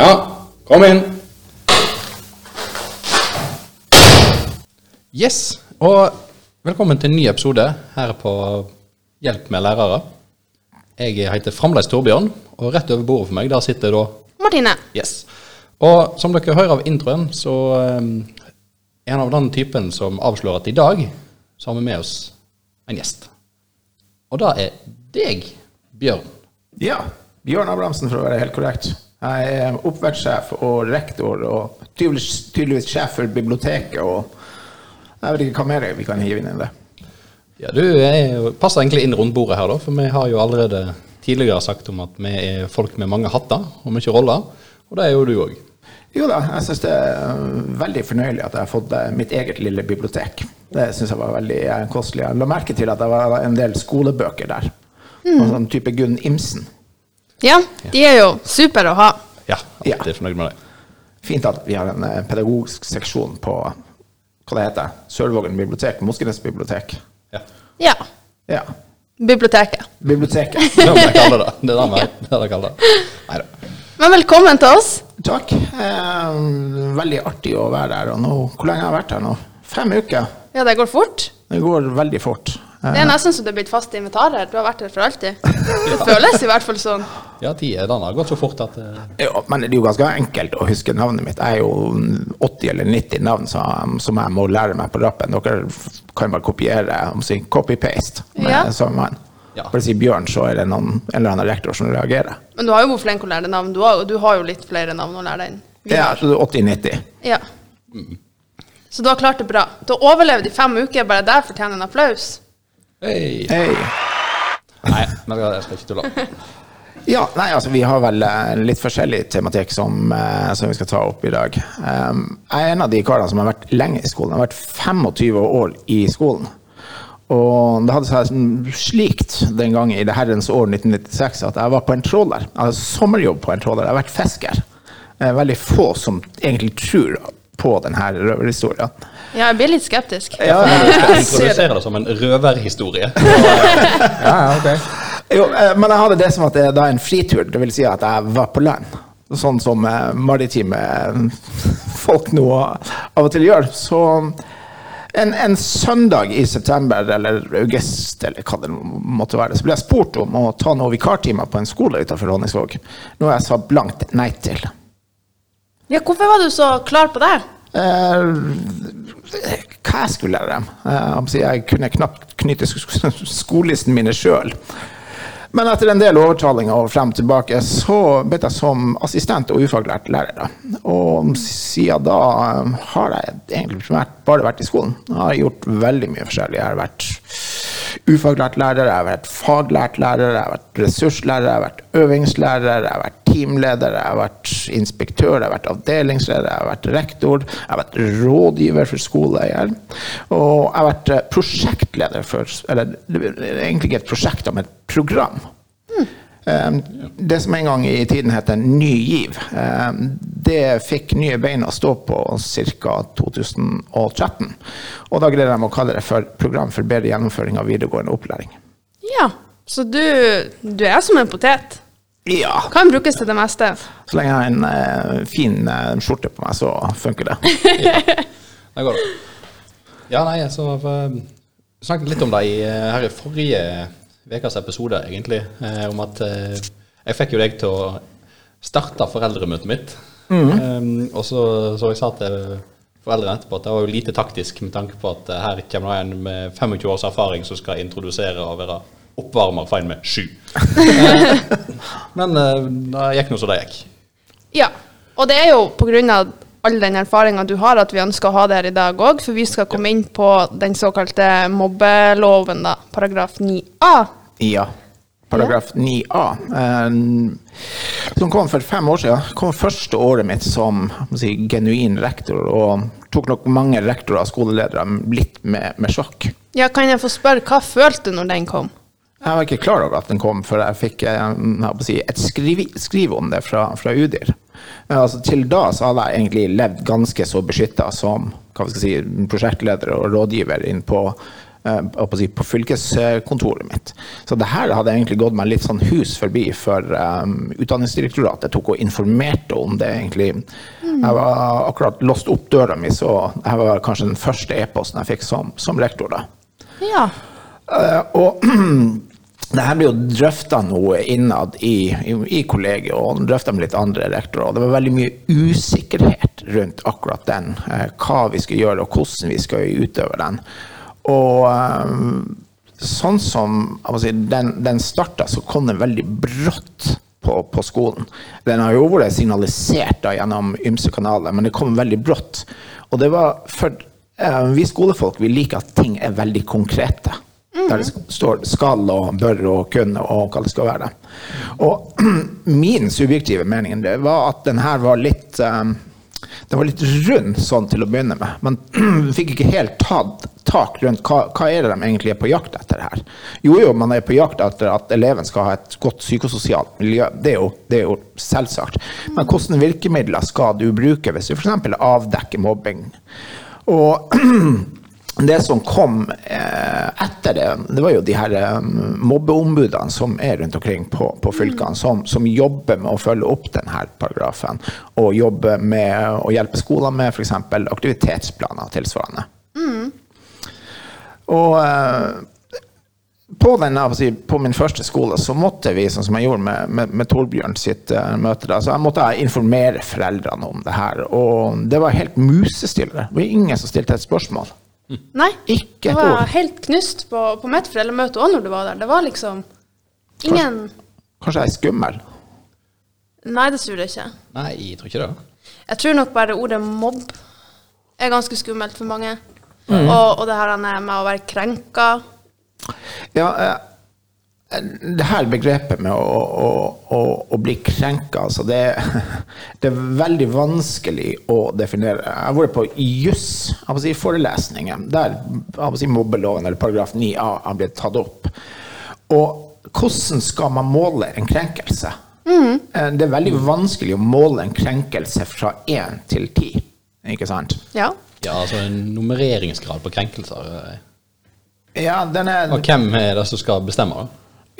Ja, kom inn. Yes, og velkommen til en ny episode her på Hjelp med lærere. Jeg heter fremdeles Torbjørn, og rett over bordet for meg der sitter da Martine. Yes. Og som dere hører av introen, så um, er han av den typen som avslører at i dag så har vi med oss en gjest. Og det er deg, Bjørn. Ja. Bjørn Abrahamsen, for å være helt korrekt. Jeg er oppvekstsjef og rektor, og tydeligvis, tydeligvis sjef for biblioteket. og Jeg vet ikke hva mer vi kan hive inn i det. Ja, Du er, passer egentlig inn rundt bordet her, da, for vi har jo allerede tidligere sagt om at vi er folk med mange hatter og mye roller, og det er jo du òg. Jo da, jeg syns det er veldig fornøyelig at jeg har fått eh, mitt eget lille bibliotek. Det syns jeg var veldig eh, kostelig. Jeg la merke til at det var en del skolebøker der. Og sånn type Gunn Imsen. Ja, de er jo super å ha. Ja, Ja. alltid fornøyd med det. Fint at vi har en eh, pedagogisk seksjon på hva det heter, Sørvågen bibliotek, Moskenes bibliotek. Ja. Ja. Ja, Biblioteket. biblioteket. Det er det jeg kaller det. Det er det er det jeg kaller det. Neida. Men velkommen til oss. Takk. Eh, veldig artig å være her. Og nå, hvor lenge har jeg vært her nå? Fem uker. Ja, det går fort. Det går veldig fort. Eh, Det er nesten så du er blitt fast invitar her. Du har vært her for alltid. Det føles i hvert fall sånn. Ja, tida har gått så fort at eh, ja, men det er jo ganske enkelt å huske navnet mitt. Jeg er jo 80 eller 90 navn som, som jeg må lære meg på rappen. Dere kan bare kopiere om si copy-paste med Ja. samme mann. Ja. Bare si Bjørn, så er det noen, en eller annen rektor som reagerer. Men du har jo vært flink å lære deg navn. Du har, du har jo litt flere navn å lære deg inn. Vi Ja, så du er 80-90. Ja. Så du har klart det bra. Du har overlevd i fem uker. Bare der fortjener en applaus. Hei. Hei. Nei, men jeg skal ikke tulle. Ja, nei, altså vi har vel eh, litt forskjellig tematikk som, eh, som vi skal ta opp i dag. Um, jeg er en av de karene som har vært lenge i skolen. Jeg har vært 25 år i skolen. Og det hadde seg sånn slikt den gangen i det herrens år 1996 at jeg var på en tråler. Jeg hadde sommerjobb på en tråler. Jeg har vært fisker. Er veldig få som egentlig tror på denne røverhistorien. Ja, jeg blir litt skeptisk. Ja, det. introduserer det som en røverhistorie. Ja, ja, ok. Jo, eh, men jeg hadde det som at det er en fritur, det vil si at jeg var på land. Sånn som eh, maritime folk nå av og til gjør. Så en, en søndag i september eller august, eller hva det måtte være, så ble jeg spurt om å ta noen vikartimer på en skole utenfor Honningsvåg. Noe jeg sa blankt nei til. Ja, hvorfor var du så klar på det? Eh, hva jeg skulle lære dem. Eh, jeg kunne knapt knytte sk- skolelisten mine sjøl. Men etter en del overtalinger og frem og tilbake, så ble jeg som assistent og ufaglært lærer. Og siden da eh, har jeg egentlig primært bare vært i skolen. Jeg har gjort veldig mye forskjellig. Jeg har vært ufaglært lærer, jeg har vært faglært lærer, jeg har vært ressurslærer, jeg har vært øvingslærer, jeg har vært teamleder, jeg har vært inspektør, jeg har vært avdelingsleder, jeg har vært rektor, jeg har vært rådgiver for skoleeier, og jeg har vært eh, prosjektleder for Eller er egentlig ikke et prosjekt, men et program. Mm. Det som en gang i tiden het Ny GIV, det fikk nye bein å stå på ca. 2013. Og da greide de å kalle det for Program for bedre gjennomføring av videregående opplæring. Ja, så du, du er som en potet. Ja, Kan brukes til det meste. så lenge jeg har en eh, fin eh, skjorte på meg, så funker det. Det går det. Ja, nei, så uh, snakket litt om det i, eh, her i forrige ukas episode, egentlig. eh, om at eh, jeg fikk jo deg til å starte foreldremøtet mitt. Um, og så, så jeg sa til foreldrene etterpå at det var jo lite taktisk med tanke på at eh, her kommer det en med 25 års erfaring som skal introdusere og være oppvarmer feil med sju. Eh, Men uh, det gikk nå som det gikk. Ja, og det er jo av all den erfaringa du har at vi ønsker å ha det her i dag òg, for vi skal komme inn på den såkalte mobbeloven, da, paragraf 9a. Ja. Paragraf 9a. eh, Som kom for fem år siden. Kom første året mitt som si, genuin rektor, og tok nok mange rektorer og skoleledere litt med, med sjokk. Ja, kan jeg få spørre, hva følte du når den kom? Jeg var ikke klar over at den kom, før jeg fikk eh, jeg si, et skriv, skriv om det fra, fra UDIR. Eh, Altså, til da så hadde jeg egentlig levd ganske så beskytta som hva vi skal si, prosjektleder og rådgiver inn på eh, på, si, på fylkeskontoret mitt. Så det her hadde egentlig gått meg litt sånn hus forbi, for um, Utdanningsdirektoratet tok og informerte om det, egentlig. Jeg var akkurat låst opp døra mi, så jeg var kanskje den første e-posten jeg fikk som, som rektor. da. Ja. Uh, og det her blir jo drøfta noe innad i, i, i kollegiet, og drøfta med litt andre rektorer. Det var veldig mye usikkerhet rundt akkurat den. Uh, hva vi skal gjøre, og hvordan vi skal utøve den. Og uh, sånn som si, den, den starta, så kom den veldig brått. På, på, skolen. Den har jo vært signalisert da, gjennom ymse kanaler, men det kom veldig brått. Og det var for vi skolefolk vi liker at ting er veldig konkrete. Der det står skal og bør og kunne og hva det skal være. Og min subjektive mening var at den her var litt um, den var litt rund sånn til å begynne med. Man fikk ikke helt tatt tak rundt hva, hva er det de egentlig er på jakt etter her. Jo, jo, man er på jakt etter at eleven skal ha et godt psykososialt miljø. Det er jo, det er jo selvsagt. Men hvilke virkemidler skal du bruke hvis du f.eks. avdekker mobbing? Og det som kom eh, etter det, det var jo de her eh, mobbeombudene som er rundt omkring på, på fylkene, som, som, jobber med å følge opp denne paragrafen. Og jobber med å hjelpe skolene med f.eks. aktivitetsplaner tilsvarende. Mm. Og eh, på, denne, på, min første skole så måtte vi, sånn som jeg gjorde med, med, med Torbjørn sitt møte, da, så jeg måtte informere foreldrene om det her. Og det var helt musestille. Det var ingen som stilte et spørsmål. Nei. Ikke det var helt knust på, på mitt foreldremøte òg når du var der. Det var liksom ingen Kanskje jeg er skummel? Nei, det tror jeg ikke. Nei, jeg tror ikke det. Jeg tror nok bare ordet mobb er ganske skummelt for mange. Mm. Og, og, det her med å være krenka. Ja, eh, det her begrepet med å, å, å, å bli krenka, altså det, det, er veldig vanskelig å definere. Jeg har vært på juss, si der si, mobbeloven eller paragraf 9a har blitt tatt opp. Og hvordan skal man måle en krenkelse? Mm. Det er veldig vanskelig å måle en krenkelse fra én til ti, ikke sant? Ja. ja, altså en nummereringsgrad på krenkelser. Eh. Ja, den er... Og hvem er det som skal bestemme?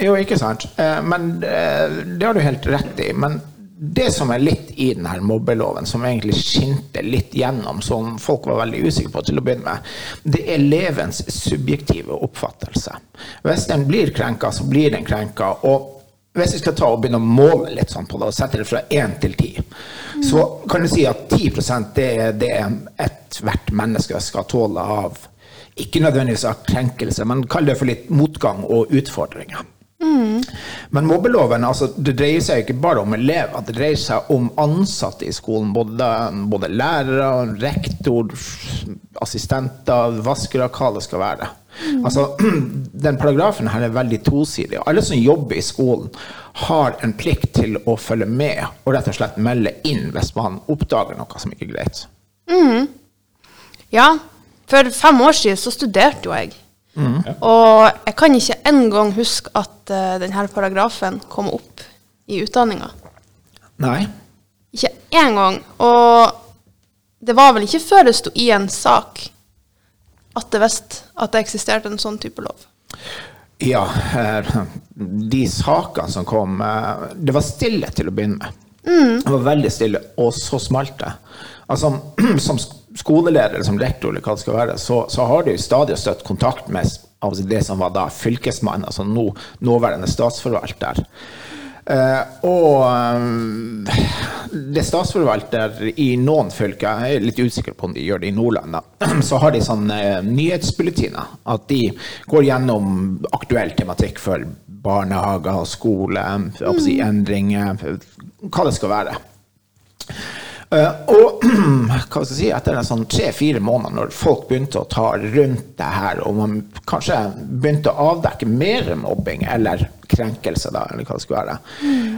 Jo, ikke sant. Eh, men eh, det har du helt rett i. Men det som er litt i denne mobbeloven, som egentlig skinte litt gjennom, som folk var veldig usikre på til å begynne med, det er elevens subjektive oppfattelse. Hvis den blir krenka, så blir den krenka. Og hvis vi skal ta og begynne å måle litt sånn på det, og sette det fra 1 til 10, mm. så kan du si at 10% det er det ethvert menneske skal tåle av ikke nødvendigvis av krenkelse, men kall det for litt motgang og utfordringer. Mm. Men mobbeloven altså, det dreier seg ikke bare om elever, det dreier seg om ansatte i skolen. Både, både lærere, rektor, assistenter, vaskere, hva det skal være. Mm. Altså, den paragrafen her er veldig tosidig. Alle som jobber i skolen, har en plikt til å følge med og rett og slett melde inn hvis man oppdager noe som ikke er greit. Mm. Ja, for fem år siden så studerte jo jeg. Mm. Og jeg kan ikke engang huske at uh, denne paragrafen kom opp i utdanninga. Nei. Ikke én gang. Og det var vel ikke før det sto i en sak at det visste at det eksisterte en sånn type lov. Ja, de sakene som kom eh, Det var stille til å begynne med. Mm. Det var veldig stille, og så smalt det. Altså, som skoleleder som rektor, eller hva det skal være, så, så har du stadig støtt kontakt med altså det som var da fylkesmannen, altså nå, nåværende statsforvalter. Uh, og um, det statsforvalter i noen fylker, jeg er litt usikker på om de gjør det i Nordland, da, så har de sånne uh, nyhetsbulletiner. At de går gjennom aktuell tematikk for barnehager, og skole, mm. si, endringer, hva det skal være. Uh, og hva skal jeg si, etter en sånn tre-fire måneder, når folk begynte å ta rundt det her, og man kanskje begynte å avdekke mer mobbing eller krenkelse, da, eller hva det skulle være,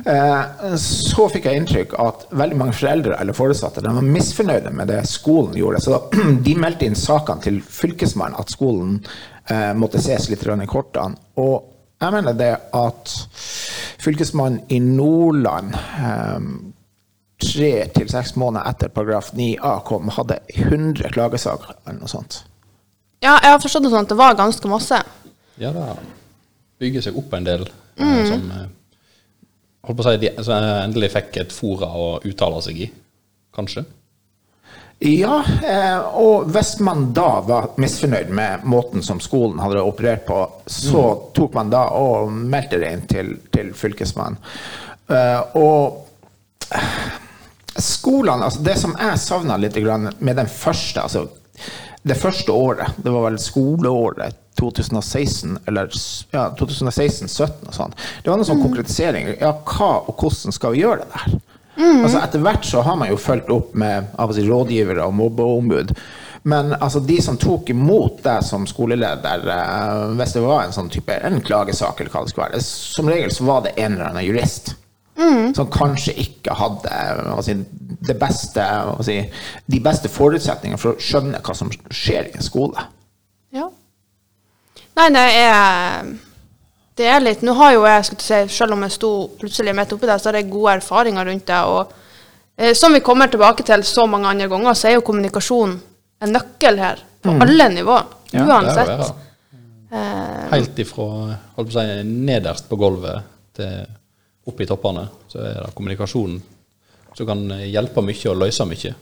uh, så fikk jeg inntrykk at veldig mange foreldre eller foresatte de var misfornøyde med det skolen gjorde. Så de meldte inn sakene til Fylkesmannen at skolen uh, måtte ses litt i kortene. Og jeg mener det at Fylkesmannen i Nordland tre til seks måneder etter paragraf 9a kom, hadde 100 klagesaker eller noe sånt. Ja, jeg har forstått det sånn at det var ganske masse. Ja, det bygger seg opp en del mm. som eh, holdt på å si, de, altså, endelig fikk et fora å uttale seg i, kanskje. Ja, eh, og hvis man da var misfornøyd med måten som skolen hadde operert på, så tok man da og meldte det inn til, til fylkesmannen. Eh, og skolene, altså det som jeg savna litt med den første, altså det første året, det var vel skoleåret 2016, eller ja, 2016-2017 og sånn, det var noen sånn konkretisering. Ja, hva og hvordan skal vi gjøre det der? Altså Etter hvert så har man jo fulgt opp med til rådgivere og mobbeombud. Men altså, de som tok imot deg som skoleleder, eh, hvis det var en sånn type en klagesak, eller hva det skulle være, som regel så var det en eller annen jurist. Som kanskje ikke hadde si, det beste, si, de beste forutsetningene for å skjønne hva som skjer i en skole. Ja. Nei, det er Det er litt Nå har jo jeg, skulle si, selv om jeg sto plutselig midt oppi det, så har jeg gode erfaringer rundt det. Og eh, som vi kommer tilbake til så mange andre ganger, så er jo kommunikasjon en nøkkel her. På alle nivå. Ja, er Det er jo det, da. Eh, Helt ifra holdt på å si, nederst på gulvet til opp i toppene, så er det kommunikasjonen som kan hjelpe mye og løse mye.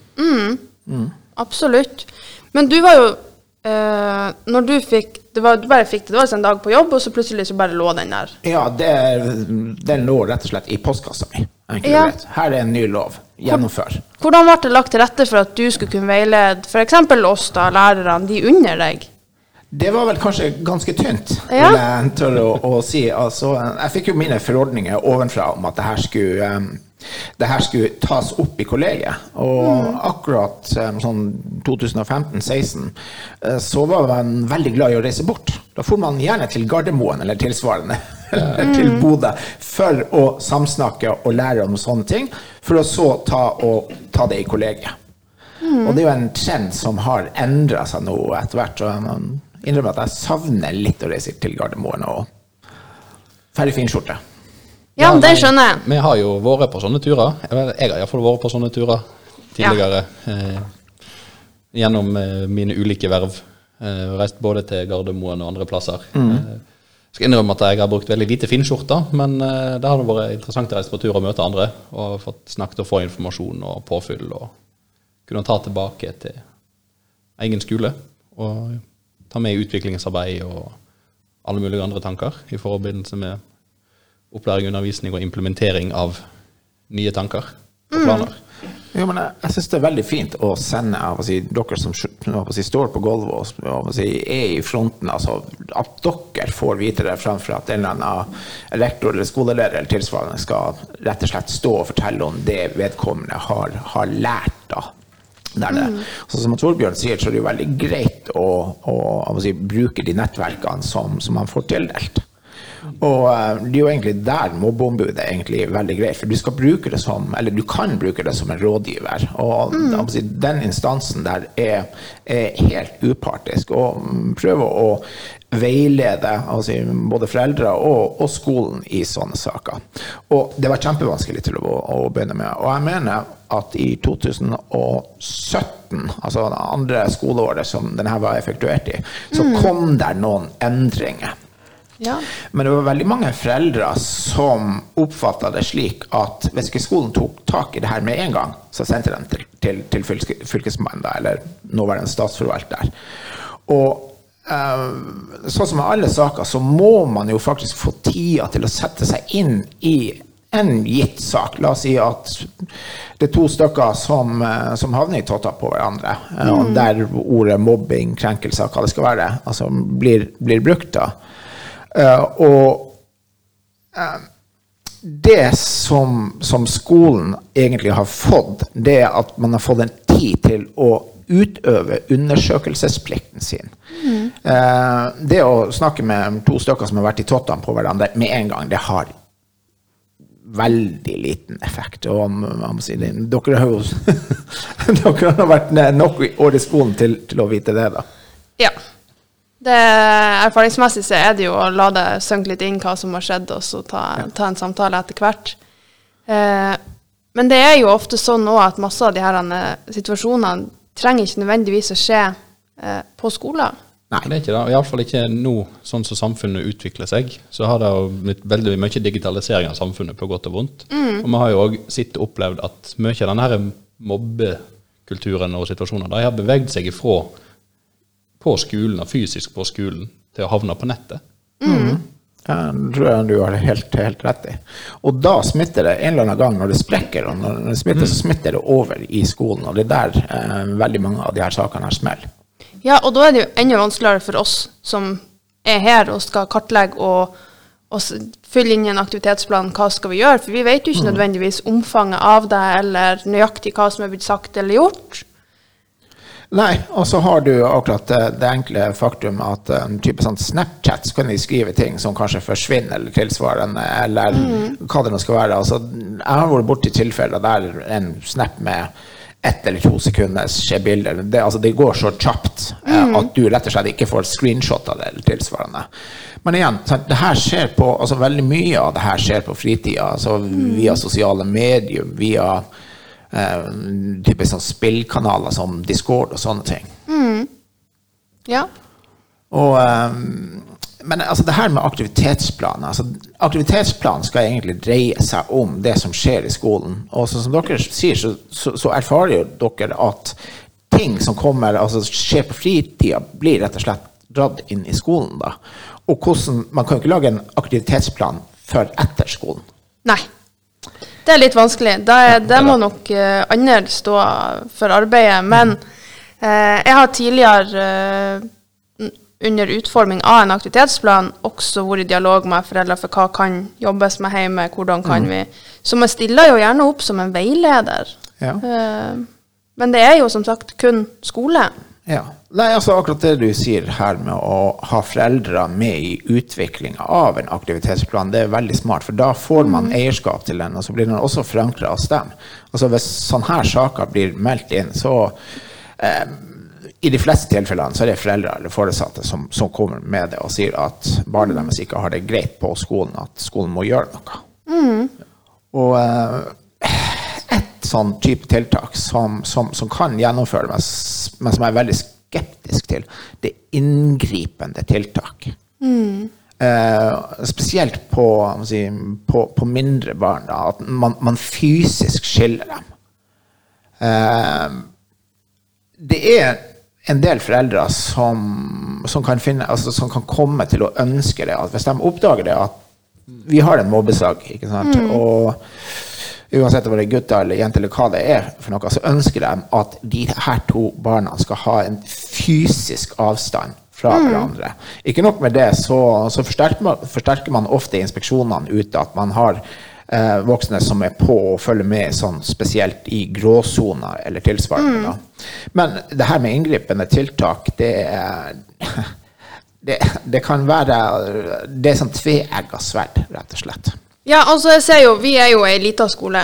Absolutt. Men du var jo eh, Når du fikk det var, Du bare fikk det, det var liksom en dag på jobb, og så plutselig så bare lå den der. Ja, det, den lå rett og slett i postkassa mi. Ja. Her er en ny lov. Gjennomfør. Hvordan ble det lagt til rette for at du skulle kunne veilede f.eks. oss, da, lærerne, de under deg? Det var vel kanskje ganske tynt, Ja. vil jeg tørre å, å si. Altså, jeg fikk jo mine forordninger ovenfra om at det her skulle, um, det her skulle tas opp i kollegiet. Og akkurat um, sånn 2015-16 eh, så var man veldig glad i å reise bort. Da for man gjerne til Gardermoen eller tilsvarende, eller til Bodø, for å samsnakke og lære om sånne ting, for å så ta, og, ta det i kollegiet. Og det er jo en trend som har endra seg nå etter hvert. Og innrømme at jeg savner litt å reise til Gardermoen og ferdig fin skjorte. Ja, det skjønner jeg. Vi har jo vært på sånne turer. Jeg jeg har iallfall vært på sånne turer tidligere. Eh, gjennom eh, mine ulike verv. Eh, reist både til Gardermoen og andre plasser. Eh, skal innrømme at jeg har brukt veldig lite finskjorter, men eh, det har vært interessant å reise på tur og møte andre. Og fått snakket og få informasjon og påfyll. Og kunne ta tilbake til egen skole. Og ta med i utviklingsarbeid og alle mulige andre tanker i forbindelse med opplæring, undervisning og implementering av nye tanker og planer. Jo, men jeg, jeg syns det er veldig fint å sende å si, dere som si, står på gulvet og si, er i fronten, altså at dere får vite det fremfor at en eller annen rektor eller skoleleder eller tilsvarende skal rett og slett stå og fortelle om det vedkommende har, har lært. da. Det er det. Så som Torbjørn sier, så er det jo veldig greit å, å å si, bruke de nettverkene som, som man får tildelt. Og eh, det er jo egentlig der mobbeombudet er veldig greit, for du skal bruke det som, eller du kan bruke det som en rådgiver. Og mm. den instansen der er, er helt upartisk, og prøve å veilede altså, både foreldre og, og skolen i sånne saker. Og det var kjempevanskelig til å, å begynne med. Og jeg mener at i 2017, altså det andre skoleåret som denne var effektuert i, så kom der noen endringer. Ja. Men det var veldig mange foreldre som oppfatta det slik at hvis ikke skolen tok tak i det her med en gang, så sendte de til, til, til fylke- fylkesmannen, da, eller nåværende statsforvalter. Og sånn som med alle saker, så må man jo faktisk få tida til å sette seg inn i en gitt sak. La oss si at det er to stykker som, eh, som havner i totta på hverandre, mm. og der ordet mobbing, krenkelser, hva det skal være, altså blir, blir brukt da. Eh, og eh, det som, som skolen egentlig har fått, det er at man har fått en tid til å utøve undersøkelsesplikten sin. Eh, det å snakke med to stykker som har vært i tottene på hverandre med en gang, det har veldig liten effekt. Og man si det, dere har jo dere har vært nok år i skolen til, til å vite det, da. ja. Det, erfaringsmessig så er det jo å la det synke litt inn hva som har skjedd, og så ta, ta en samtale etter hvert. Eh, men det er jo ofte sånn òg at masse av de her eh, situasjonene trenger ikke nødvendigvis å skje eh, på skolen. Nei. Det er ikke det. Iallfall ikke nå, sånn som samfunnet utvikler seg. Så har det jo blitt veldig mye digitalisering av samfunnet, på godt og vondt. Og vi har jo òg sett og opplevd at mye av denne mobbekulturen og situasjoner, de har beveget seg ifra på skolen, og fysisk på skolen, til å havne på nettet. Ja, Det tror jeg du har helt, helt rett i. Og da smitter det en eller annen gang når det sprekker, og når det smitter, så smitter det over i skolen. Og det er der eh, veldig mange av de her sakene her smeller. Ja, og da er det jo enda vanskeligere for oss som er her og skal kartlegge og, og fylle inn i en aktivitetsplan hva skal vi gjøre, for vi vet jo ikke nødvendigvis omfanget av det, eller nøyaktig hva som er blitt sagt eller gjort. Nei, og så har du akkurat det, enkle faktum at en type sånn Snapchat, så kan de skrive ting som kanskje forsvinner eller tilsvarende, eller hva det nå skal være. Altså, jeg har vært borti tilfeller der en snap med ett eller to sekunders bilder, det, altså, det går så kjapt eh, at du rett og slett ikke får screenshot av det eller tilsvarende. Men igjen, det her skjer på, altså veldig mye av det her skjer på fritida, altså via sosiale medier, via type sånn spillkanaler som Discord og sånne ting. Ja. Og, ehm, men altså det her med aktivitetsplan altså Aktivitetsplan skal egentlig dreie seg om det som skjer i skolen. Og så, som dere sier, så, så, så erfarer jo dere at ting som kommer, altså skjer på fritida, blir rett og slett dratt inn i skolen. da. Og hvordan, Man kan jo ikke lage en aktivitetsplan før etter skolen. Nei. Det er litt vanskelig. Det, det må nok uh, andre stå for arbeidet. Men uh, jeg har tidligere uh, under utforming av en aktivitetsplan også vært i dialog med foreldre for hva kan jobbes med hjemme, hvordan kan vi Så man stiller jo gjerne opp som en veileder. Ja. Men det er jo som sagt kun skole. Ja. Nei, altså akkurat det du sier her med å ha foreldre med i utviklinga av en aktivitetsplan, det er veldig smart, for da får man eierskap til den, og så blir den også forankra hos dem. Altså Hvis sånne her saker blir meldt inn, så eh, i de fleste tilfellene så er det foreldre eller foresatte som, som kommer med det og sier at barnet deres ikke har det greit på skolen, at skolen må gjøre noe. Og eh, sånn type tiltak som, som, som kan gjennomføres, men som jeg er veldig skeptisk til, det er inngripende tiltak. Eh, spesielt på, si, på, på mindre barn, da, at man, man fysisk skiller dem. Eh, det er en del foreldre som, som, kan finne, altså, som kan komme til å ønske det. At hvis de oppdager det, at vi har en mobbesak, ikke sant? og uansett om det er gutter eller jenter eller hva det er, for noe, så ønsker de at de her to barna skal ha en fysisk avstand fra hverandre. Ikke nok med det, så, så forsterker, man, forsterker man ofte inspeksjonene ute at man har eh, voksne som er på og følger med sånn spesielt i gråsoner eller tilsvarende. da. Men det her med inngripende tiltak, det er det, det kan være Det er sånn tveegga sverd, rett og slett. Ja, altså jeg ser jo, vi er jo ei lita skole.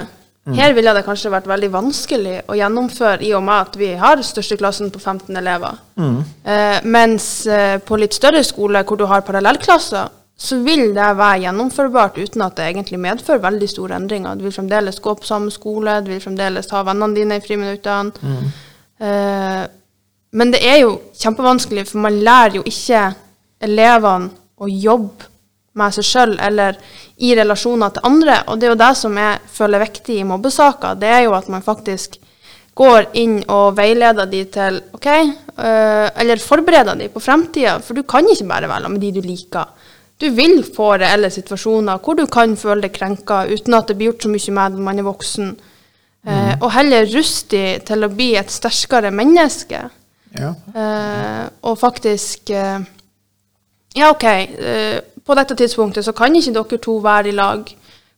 Her ville det kanskje vært veldig vanskelig å gjennomføre i og med at vi har største klassen på 15 elever. Eh, mens eh, på litt større skole hvor du har parallellklasser, så vil det være gjennomførbart uten at det egentlig medfører veldig store endringer. Du vil fremdeles gå på samme skole, du vil fremdeles ha vennene dine i friminuttene. Eh, men det er jo kjempevanskelig, for man lærer jo ikke elevene å jobbe med seg sjøl eller i relasjoner til andre. Og det er jo det som jeg føler er viktig i mobbesaker. Det er jo at man faktisk går inn og veileder de til OK, øh, eller forbereder de på fremtida. For du kan ikke bare være med de du liker. Du vil få reelle situasjoner hvor du kan føle deg krenka uten at det blir gjort så mye med når man er voksen. Eh, og heller ruste de til å bli et sterkere menneske. Ja. Eh, og faktisk eh, Ja, OK, eh, på dette tidspunktet så kan ikke dere to være i lag.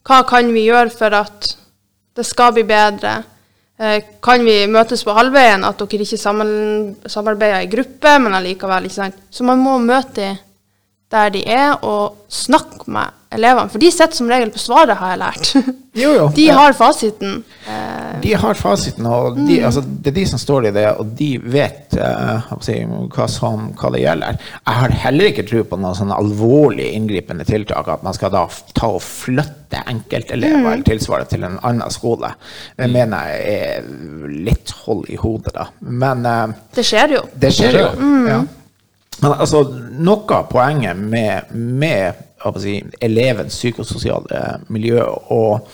Hva kan vi gjøre for at det skal bli bedre? Eh, kan vi møtes på halvveien, at dere ikke samarbeider i gruppe, men allikevel, ikke sant? Så man må møte dem der de er, og snakke med elevene. For de sitter som regel på svaret, har jeg lært. Jo, jo. De har fasiten. Eh, De har fasiten, og de, altså, det er de som står i det, og de vet uh, hva, som, hva det gjelder. Jeg har heller ikke tro på noen sånne alvorlig inngripende tiltak, at man skal da ta og flytte enkeltelever eller tilsvarende til en annen skole. Det mener jeg er litt hold i hodet, da. Men uh, det skjer jo. det skjer jo. Ja. Men altså, noe av poenget med, med si, elevens psykososiale miljø og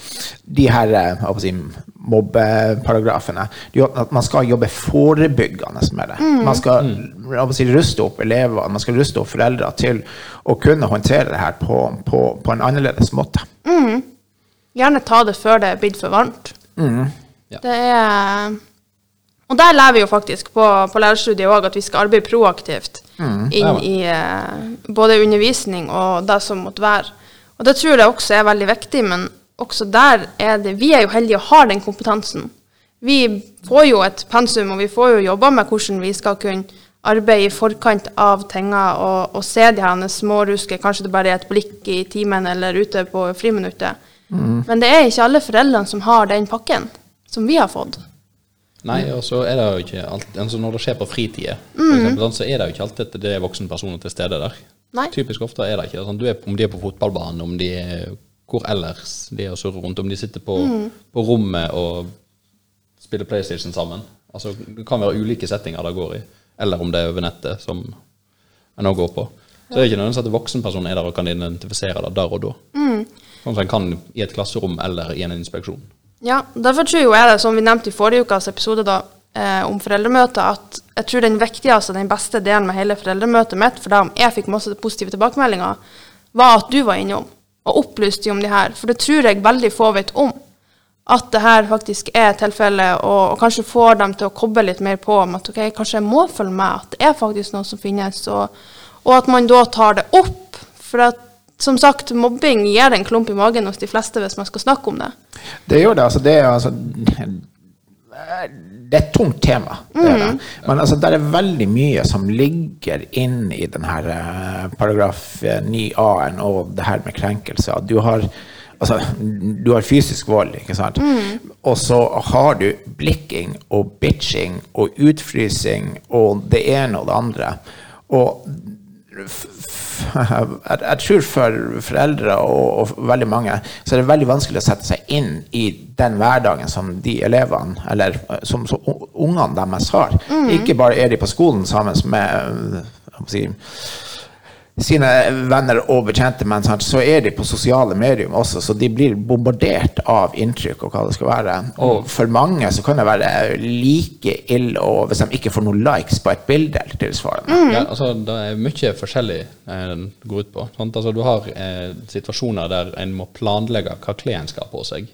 de her jeg si, mobbeparagrafene, det er at man skal jobbe forebyggende med det. Man skal å si, ruste opp elever, man skal ruste opp foreldre til å kunne håndtere det her på, på, på en annerledes måte. Gjerne ta det før det er blitt for varmt. Ja. Det er Og der lærer vi jo faktisk på, på lærerstudiet òg at vi skal arbeide proaktivt inn i eh, både undervisning og det som måtte være. Og det tror jeg også er veldig viktig, men også der er det Vi er jo heldige og har den kompetansen. Vi får jo et pensum, og vi får jo jobba med hvordan vi skal kunne arbeide i forkant av tinga og, og se de her småruske, kanskje det bare er et blikk i timen eller ute på friminuttet. Men det er ikke alle foreldrene som har den pakken som vi har fått. Nei, og så er det jo ikke alltid altså Når det skjer på fritida, mm. sånn, så er det jo ikke alltid at det er voksenpersoner til stede der. Nei. Typisk ofte er det ikke. Sånn, er, om de er på fotballbanen, om de er hvor ellers de er og surrer rundt, om de sitter på, på rommet og spiller PlayStation sammen. Altså, det kan være ulike settinger det går i. Eller om det er over nettet, som en òg går på. Så det er ikke nødvendigvis at voksenpersonen voksenperson er der og kan identifisere det der og da. Sånn som en kan i et klasserom eller i en inspeksjon. Ja, derfor tror jeg det, som vi nevnte i forrige ukas episode da, eh, om foreldremøtet, at jeg tror den viktigste den beste delen med hele foreldremøtet mitt, for da jeg fikk masse positive tilbakemeldinger, var at du var innom og opplyste om de her. For det tror jeg veldig få vet om. At det her faktisk er tilfellet, og, og kanskje får dem til å koble litt mer på om at ok, kanskje jeg må følge med, at det er faktisk noe som finnes, og, og at man da tar det opp. For at, som sagt, mobbing gir en klump i magen hos de fleste hvis man skal snakke om det. Det gjør det. altså Det er, altså, det er et tungt tema. Det er det. Men altså, det er veldig mye som ligger inn i denne eh, paragraf 9a-en og det her med krenkelser. Du har, altså, du har fysisk vold, ikke sant? Og så har du blikking og bitching og utfrysing og det ene og det andre. Og jeg, tror for foreldre og, og veldig mange så er det veldig vanskelig å sette seg inn i den hverdagen som de elevene, eller eh, som, som ungene deres har. Ikke bare er de på skolen sammen med eh, jeg må si, sine venner og bekjente, men sant, så er de på sosiale medier også, så de blir bombardert av inntrykk og hva det skal være. Og for mange så kan det være like ille og hvis de ikke får noen likes på et bilde eller tilsvarende. Ja, altså, det er mye forskjellig eh, den går ut på. Sant? Altså, du har eh, situasjoner der en må planlegge hva klær en skal ha på seg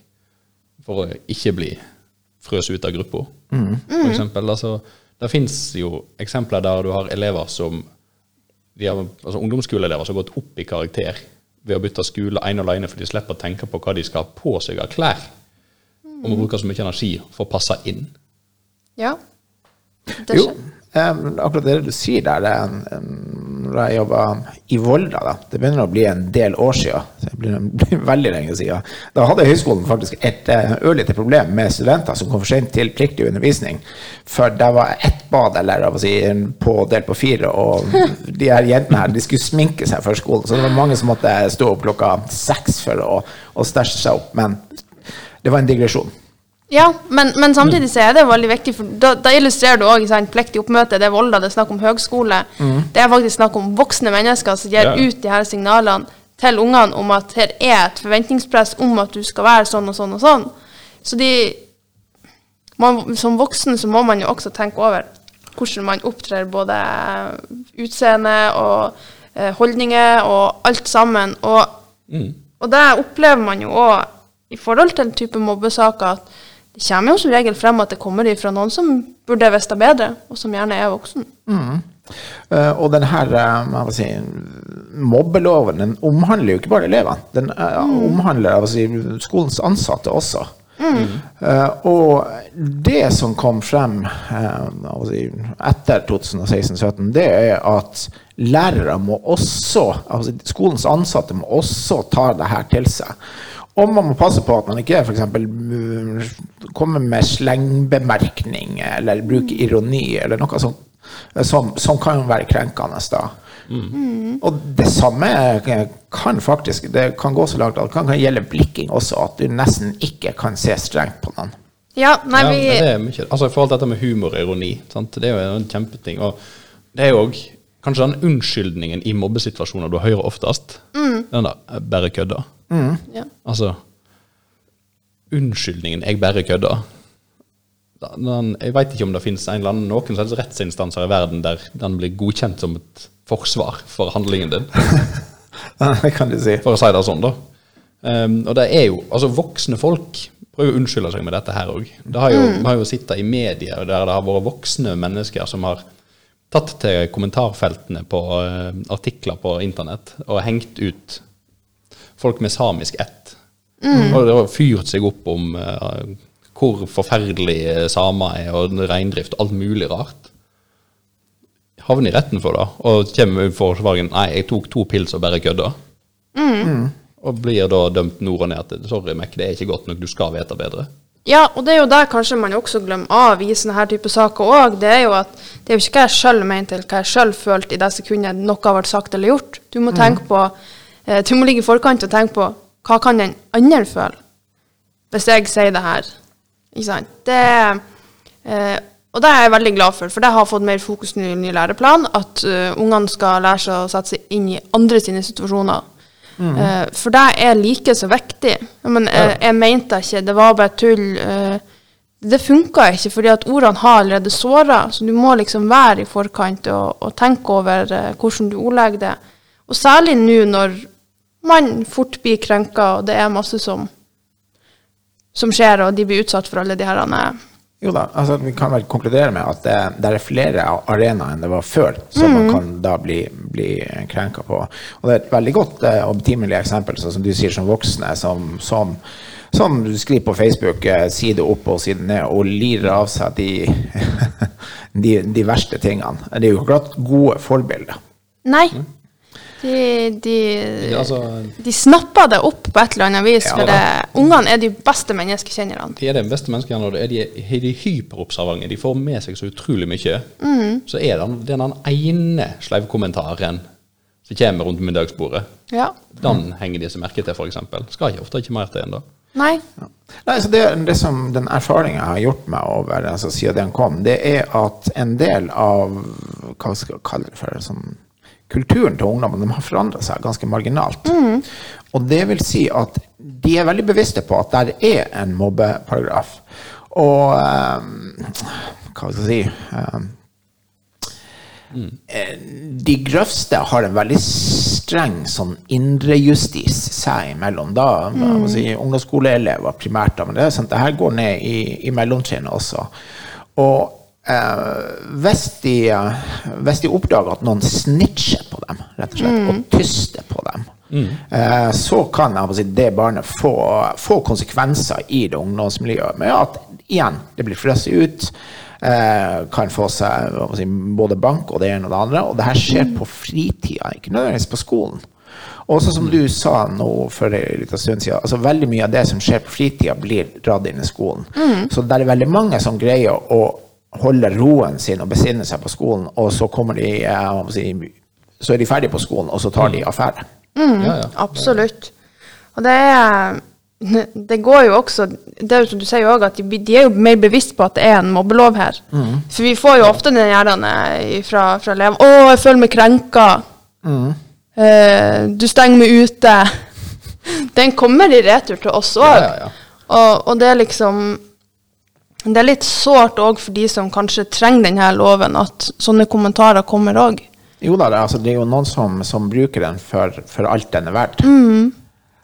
for å ikke bli frøs ut av gruppa. For eksempel, altså, det fins jo eksempler der du har elever som de har, altså Ungdomsskoleelever som har gått opp i karakter ved å bytte skole ene og alene fordi de slipper å tenke på hva de skal ha på seg av klær. Og må bruke så mye energi for å passe inn. Ja. Det Jo, skjer. eh, akkurat det du sier der, det er en, en, når jeg jobba i Volda, da, det begynner å bli en del år siden, veldig lenge siden, da hadde høyskolen faktisk et uh, ørlite problem med studenter som kom for sent til pliktig undervisning, for det var ett bad eller si, på del på fire, og de her jentene her, de skulle sminke seg før skolen, så det var mange som måtte stå opp klokka seks for å, å stæsje seg opp, men det var en digresjon. Ja, men, men samtidig så er det veldig viktig, for da, da illustrerer du òg pliktig oppmøte. Det er Volda, det er snakk om høgskole. Det er faktisk snakk om voksne mennesker som gir Ja. ut de her signalene til ungene om at her er et forventningspress om at du skal være sånn og sånn og sånn. Så de man, Som voksen så må man jo også tenke over hvordan man opptrer både utseende og eh, holdninger og alt sammen. Og, og det opplever man jo òg i forhold til type mobbesaker, at det kommer jo som regel frem at det kommer fra noen som burde visst det bedre, og som gjerne er voksen. Eh, og den her eh, si, mobbeloven den omhandler jo ikke bare elevene. Den mm. omhandler si, skolens ansatte også. Eh, og det som kom frem eh, si, etter 2016-2017, det er at lærere må også, altså skolens ansatte må også ta det her til seg. Og man må passe på at man ikke f.eks. kommer med slengbemerkning eller bruker ironi eller noe sånt som, som kan være krenkende da. Og det samme kan faktisk det kan gå så langt at det kan, kan gjelde blikking også, at du nesten ikke kan se strengt på noen. Ja, nei, vi Ja, det er mye. Altså I forhold til dette med humor og ironi, sant? det er jo en kjempeting. Og det er jo òg kanskje den unnskyldningen i mobbesituasjoner du hører oftest. Den der «Jeg 'bare kødda'. Ja. Altså Unnskyldningen 'jeg bare kødda'. Den, jeg veit ikke om det finnes en eller annen, noen slags rettsinstanser i verden der den blir godkjent som et forsvar for handlingen din, Det kan du si. for å si det sånn, da. Um, og det er jo Altså, voksne folk prøver å unnskylde seg med dette her òg. Det har jo, vi har jo sittet i media der det har vært voksne mennesker som har tatt til kommentarfeltene på uh, artikler på internett og hengt ut folk med samisk ett. Og det har fyrt seg opp om uh, hvor forferdelig samer er, og reindrift og alt mulig rart. Havner i retten for det, og kommer med forsvaringen Nei, jeg tok to pils og bare kødda. Og blir da dømt nord og ned til Sorry, Mac, det er ikke godt nok, du skal vite bedre. Ja, og det er jo der kanskje man også glemmer av i sånne her type saker òg. Det er jo at det er jo ikke hva jeg sjøl mente eller hva jeg sjøl følte i det sekundet noe har vært sagt eller gjort. Du må tenke på eh, Du må ligge i forkant og tenke på hva kan den andre føle hvis jeg sier det her. Ikke sant. Det eh, Og det er jeg veldig glad for, for det har fått mer fokus i ny læreplan. At uh, ungene skal lære seg å sette seg inn i andre sine situasjoner. Eh, for det er like så viktig. Men jeg, jeg mente ikke, det var bare tull. Uh, det funka ikke, fordi at ordene har allerede såra. Så du må liksom være i forkant og, og tenke over uh, hvordan du ordlegger det. Og særlig nå når man fort blir krenka, og det er masse som, som skjer, og de blir utsatt for alle de her eh, Jo da, altså vi kan vel konkludere med at det, det er flere arenaer enn det var før, som man kan da bli, bli krenka på. Og det er et veldig godt eh, og betimelig eksempel, sånn som du sier, som voksne som, som, som skriver på Facebook eh, side opp og side ned og lirer av seg de, de, de verste tingene. Det er jo ikke akkurat gode forbilder. Nei. De, de, altså, de snapper det opp på et eller annet vis. Ja, for det, ungene er de beste menneskekjennerne. de er de beste menneskene, og de er de, er de hyperobservante. De får med seg så utrolig mye. Så er det, det er den ene sleivkommentaren som kommer rundt middagsbordet. Ja. Den henger de seg merke til, f.eks. Skal ikke ofte ikke mer til enn det. Nei. Nei, så det, det som Den erfaringen jeg har gjort meg over altså, siden den kom, det er at en del av hva skal jeg kalle det for sånn, kulturen til ungdommen de har forandra seg ganske marginalt. Og det vil si at de er veldig bevisste på at der er en mobbeparagraf. Og um, hva skal jeg si um, Mm. de grøvste har en veldig streng sånn indrejustis seg imellom. Da, mm. si, ungdomsskoleelever primært, da, men det er sant, det her går ned i, i mellomtrinnet også. Og hvis, de, eh, hvis de oppdager at noen snitcher på dem, rett og slett, og tyster på dem, eh, så kan jeg si, det barnet få, få konsekvenser i det ungdomsmiljøet med at igjen, det blir frosset ut. Eh, kan få seg si, både bank og det ene og det andre. Og det her skjer på fritida, ikke nødvendigvis på skolen. Også som du sa nå for en liten stund siden, altså veldig mye av det som skjer på fritida, blir dratt inn i skolen. Så det er veldig mange som greier å holde roen sin og besinner seg på skolen, og så kommer de eh, si, så er de ferdige på skolen, og så tar de affære. Ja, ja. Absolutt. Og det er Det går jo også Det er jo som du sier også, at de, de er jo mer bevisst på at det er en mobbelov her. For vi får jo ofte den gjerne fra, fra elever 'Å, jeg føler meg krenka'. Eh, 'Du stenger meg ute'. Den kommer i retur til oss òg. Ja, ja, ja. og, og det er liksom Det er litt sårt òg for de som kanskje trenger denne loven, at sånne kommentarer kommer òg. Jo da, altså, det er jo noen som, som bruker den for, for alt den er verdt.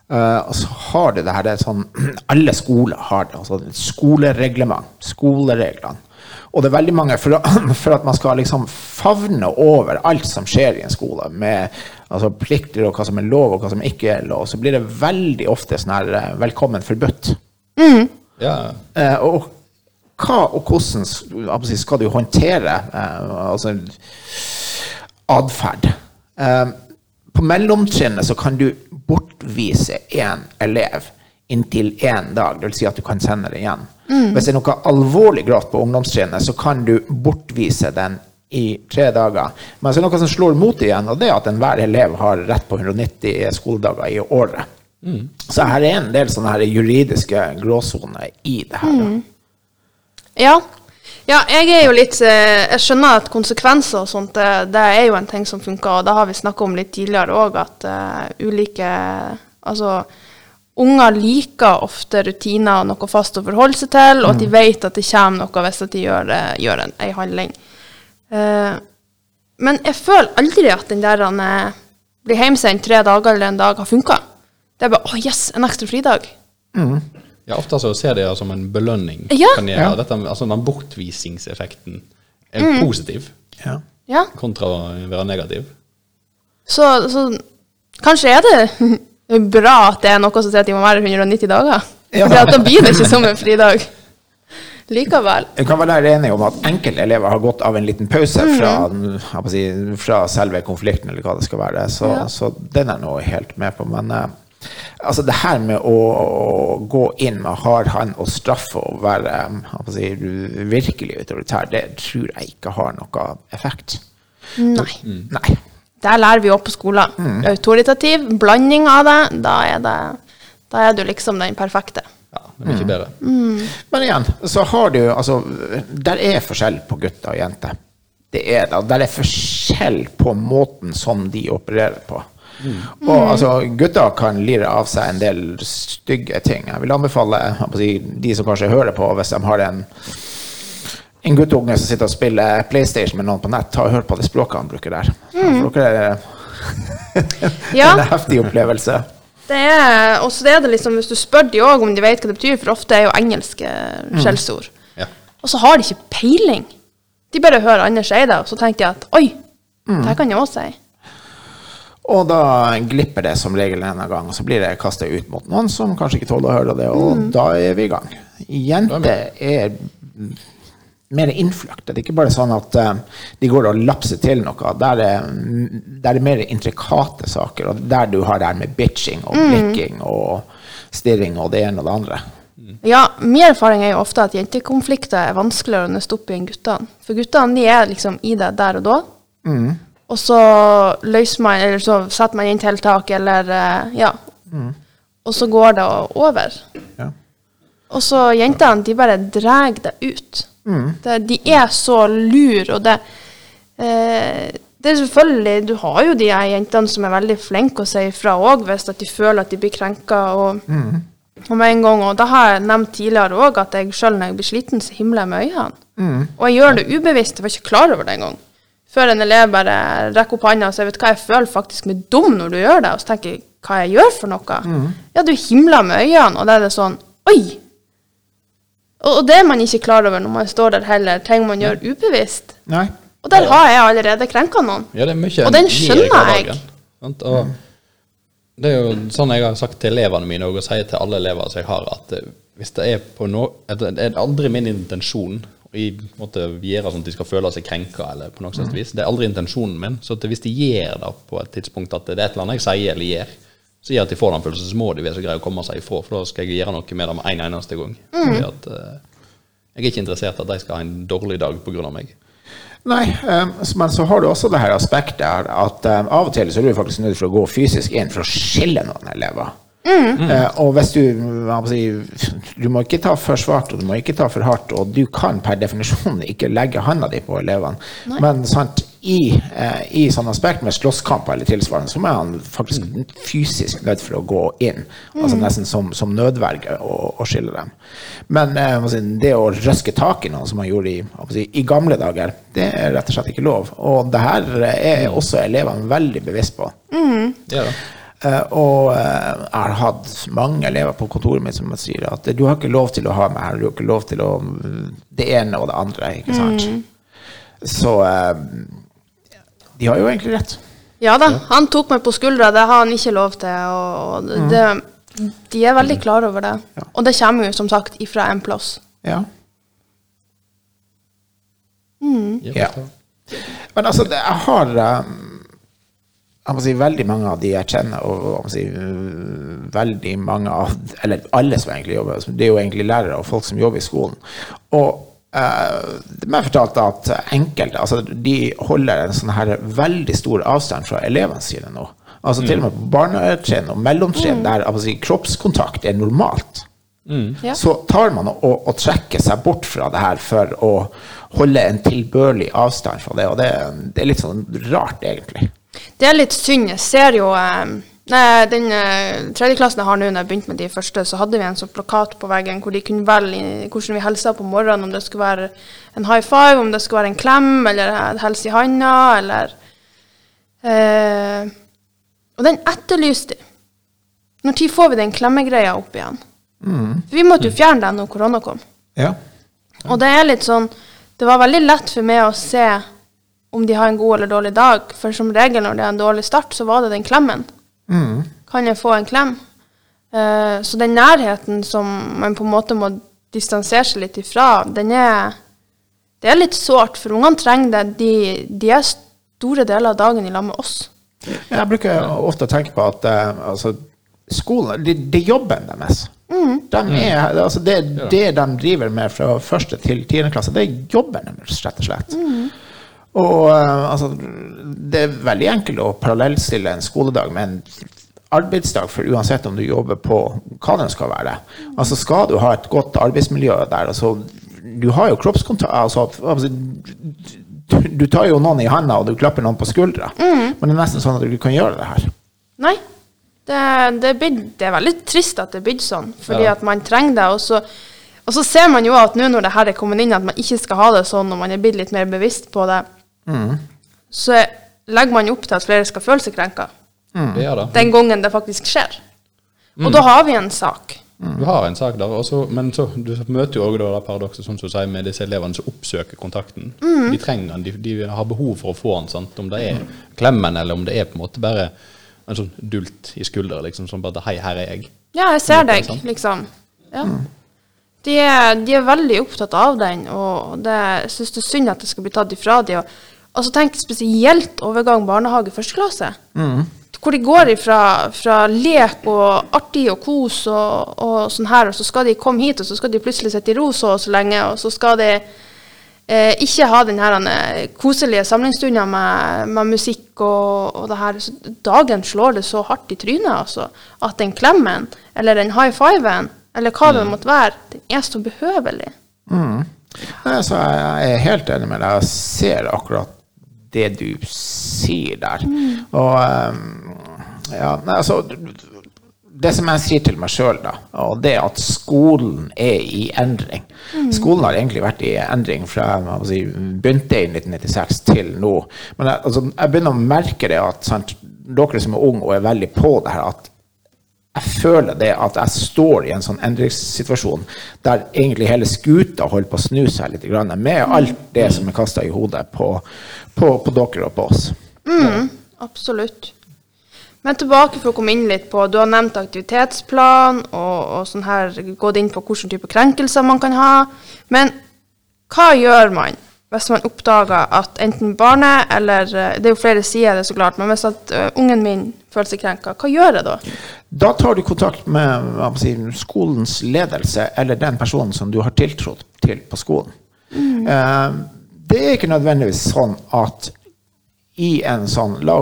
Eh, og så har du det her, det er sånn, alle skoler har det, altså skolereglement, skolereglene. Og det er veldig mange, for, for at man skal liksom favne over alt som skjer i en skole, med altså, plikter og hva som er lov og hva som ikke er lov, så blir det veldig ofte sånn her eh, velkommen forbudt. ja. Uh, og hva og hvordan skal du håndtere eh, altså, atferd? Eh, på mellomtrinnet så kan du bortvise én elev inntil én dag, dvs. Si at du kan sende det igjen. Hvis det er noe alvorlig grovt på ungdomstrinnet, så kan du bortvise den i tre dager. Men så er det noe som slår mot igjen, og det er at enhver elev har rett på 190 skoledager i året. Så her er en del sånne her juridiske gråsoner i det her. da. Ja. Ja, jeg er jo litt eh, Jeg skjønner at konsekvenser og sånt, det, det er jo en ting som funker, og det har vi snakka om litt tidligere òg, at uh, ulike Altså, unger liker ofte rutiner og noe fast å forholde seg til, og at de vet at det kommer noe hvis de gjør, eh, gjør en, en handling. Uh, men jeg føler aldri at den der han eh, blir hjemsendt tre dager eller en dag har funka. Det er bare 'Å, yes, en ekstra fridag'. Ja, Ofte så ser de det som en belønning. Ja. Kan gjøre. Ja. Dette, altså Den bortvisningseffekten er Mm. positiv Ja. Ja. kontra å være negativ. Så, så kanskje er det bra at det er noe som sier at de må være 190 dager. Ja. For at da blir det ikke som en fridag. Likevel. Jeg kan være enig om at enkelte elever har gått av en liten pause Mm. fra, jeg si, fra selve konflikten, eller hva det skal være. Så, Ja. så den er nå helt med på. Men eh, altså det her med å, å gå inn med hard hånd og straffe og være si, virkelig autoritær, det tror jeg ikke har noe effekt. Nei. Nei. Der lærer vi opp på skolen. Mm. Autoritativ, blanding av det, da er, det, da er du liksom den perfekte. Ja, det er mye bedre. Men igjen, så har du altså Der er forskjell på gutter og jenter. Det er da, Der er forskjell på måten som de opererer på. Og altså, gutter kan lire av seg en del stygge ting. Jeg vil anbefale jeg de som kanskje hører på, hvis de har en en guttunge som sitter og spiller PlayStation med noen på nett, ta og hør på det språket han bruker der. For dere er Ja. en heftig opplevelse. Det er, og så er det liksom, hvis du spør de òg om de vet hva det betyr, for ofte er jo engelske Mm. skjellsord. Ja. Og så har de ikke peiling. De bare hører andre si det, og så tenker de at oi, Mm. det her kan jeg òg si. Og da glipper det som regel en gang, og så blir det kasta ut mot noen som kanskje ikke tåler å høre det, og da er vi i gang. Jenter er mer innfløkte. Det er ikke bare sånn at eh, de går og lapser til noe. Der er, der er mer intrikate saker, og der du har det her med bitching og blikking og stirring og det ene og det andre. Ja, min erfaring er jo ofte at jentekonflikter er vanskeligere å nøste opp i enn guttene. For guttene de er liksom i det der og da. Og så løser man, eller så setter man inn tiltak, eller ja. ja. Og så går det over. Ja. Og så jentene, de bare drar det ut. Det, de er så lur, og det eh, Det er selvfølgelig Du har jo de jentene som er veldig flinke å si ifra òg, hvis at de føler at de blir krenka. Og, og med en gang, og det har jeg nevnt tidligere òg, at jeg sjøl når jeg blir sliten, så himler jeg med øynene. Og jeg gjør det ubevisst, jeg var ikke klar over det engang. Før en elev bare rekker opp hånda og sier vet du hva, jeg føler faktisk meg dum når du gjør det. Og så tenker jeg hva jeg gjør for noe. Ja, du himler med øynene, og da er det sånn Oi! Og, og det er man ikke klar over når man står der heller. Ting man gjør ubevisst. Nei. Og der har jeg allerede krenka noen. Ja, det er mye Og den skjønner jeg. sant? Og det er jo sånn jeg har sagt til elevene mine, og sier til alle elever som jeg har, at hvis det er på noe Det er aldri min intensjon i måte gjøre sånn at de skal føle seg krenka, eller på noe slags vis. Det er aldri intensjonen min. Så hvis de gjør det på et tidspunkt at det er et eller annet jeg sier eller gjør, så gjør at de får den følelsen, så må de være så greie å komme seg ifra, for da skal jeg gjøre noe med det med en eneste gang. Fordi at uh, jeg er ikke interessert i at de skal ha en dårlig dag av meg. Nei, eh, men så har du også det her aspektet at eh, av og til så er du faktisk nødt for å gå fysisk inn for å skille noen elever. Eh, og hvis du må Du må ikke ta for svart, og du må ikke ta for hardt, og du kan per definisjon ikke legge handa di på elevene. Men sant, i, uh, i sånn aspekt med slåsskamper eller tilsvarende, så er han faktisk fysisk nødt for å gå inn. Altså nesten som, som nødverge å, skille dem. Men må si, det å røske tak i noen, som man gjorde i, må i gamle dager, det er rett og slett ikke lov. Og det her er også elevene veldig bevisst på. Det Ja, det. Eh, og eh, jeg har hatt mange elever på kontoret mitt som sier at du har ikke lov til å ha meg her, du har ikke lov til å det ene og det andre, ikke sant. Så eh, de har jo egentlig rett. Ja da, han tok meg på skuldra, det har han ikke lov til. Og, og det, de er veldig klar over det. Ja. Og det kommer jo som sagt ifra en plass. Ja. Ja. Men altså, det- jeg har eh, jeg må si veldig mange av de jeg kjenner, og jeg si, øh, veldig mange av Eller alle som egentlig jobber Det er jo egentlig lærere og folk som jobber i skolen. Og uh, de har fortalt at enkelte altså de holder en sånn her veldig stor avstand fra elevene sine nå. Altså Til og med på barnetrinn og mellomtrinn, der jeg må si, kroppskontakt er normalt. Ja. så tar man og, og trekker seg bort fra det her for å holde en tilbørlig avstand fra det. Og det, det er litt sånn rart, egentlig. Det er litt synd. Jeg ser jo eh, Nei, den eh, tredjeklassen jeg har nå, når jeg begynte med de første, så hadde vi en sånn plakat på veggen hvor de kunne velge hvordan vi hilsa på morgenen, om det skulle være en high five, om det skulle være en klem, eller en helse i handa, eller eh, Og den etterlyste de. Når tid får vi den klemmegreia opp igjen? For vi måtte jo fjerne den når korona kom. Ja. Og det er litt sånn Det var veldig lett for meg å se om de har en god eller dårlig dag. For som regel når det er en dårlig start, så var det den klemmen. Kan jeg få en klem? Uh, så den nærheten som man på en måte må distansere seg litt ifra, den er Det er litt sårt, for ungene trenger det. De, de er store deler av dagen i lag med oss. Jeg bruker ofte å tenke på at uh, altså, skolen, det, er er jobben deres. De er, altså, det, det de driver med fra første til tiende klasse, det er jobben deres, rett og slett. Og eh, altså, det er veldig enkelt å parallellstille en skoledag med en arbeidsdag, for uansett om du jobber på hva den skal være. Altså Skal du ha et godt arbeidsmiljø der, altså, du har jo kroppskontakt altså, altså, du, tar jo noen i handa, og du klapper noen på skuldra. Men det er nesten sånn at du kan gjøre det her. Nei. Det, det, blitt- det er veldig trist at det er blitt sånn, fordi Ja. at man trenger det. Og så, og så ser man jo at nå når det her er kommet inn, at man ikke skal ha det sånn, og man er blitt litt mer bevisst på det, så legger man opp til at flere skal føle seg krenka. Det. Den gangen det faktisk skjer. Og da har vi en sak. Du har en sak der, også, men så, du møter jo også det paradokset som du sier, med disse elevene som oppsøker kontakten. De trenger den, de, de har behov for å få den, sant? om det er klemmen, eller om det er på en måte bare en sånn dult i skulderen, liksom, som bare 'hei, her er jeg'. Ja, jeg ser er deg, liksom. Ja. De, er, de er veldig opptatt av den, og det, syns det er synd at det skal bli tatt ifra dem. Og, og så tenk spesielt overgang barnehage-første klasse. Hvor de går ifra fra lek og artig og kos og, og sånn her, og så skal de komme hit, og så skal de plutselig sitte i ro så og så lenge, og så skal de eh, ikke ha den her eh, koselige samlingsstunden med, med musikk og, og det her. Så dagen slår det så hardt i trynet, altså, at den klemmen, eller den high fiven, eller hva det måtte være, den er så behøvelig. Nei, så jeg er helt enig med deg. Jeg ser akkurat det du sier der. Og ehm, ja, altså Det som jeg sier til meg sjøl, da, og det at skolen er i endring. Skolen har egentlig vært i endring fra jeg si, begynte i 1996 til nå. Men jeg, altså, jeg begynner å merke det at sant, dere som er unge og er veldig på det her, at jeg føler det at jeg står i en sånn endringssituasjon der egentlig hele skuta holder på å snu seg litt, grann, med alt det som er kasta i hodet på, på, på dere og på oss. Absolutt. Men tilbake for å komme inn litt på Du har nevnt aktivitetsplan og, og sånn her, gått inn på hvilken type krenkelser man kan ha. Men hva gjør man hvis man oppdager at enten barnet eller eh, Det er jo flere sider, det så klart, men hvis at eh, ungen min føler seg krenka, hva gjør jeg da? Da tar du kontakt med si, skolens ledelse eller den personen som du har tiltro til på skolen. Eh, det er ikke nødvendigvis sånn at i en sånn, la,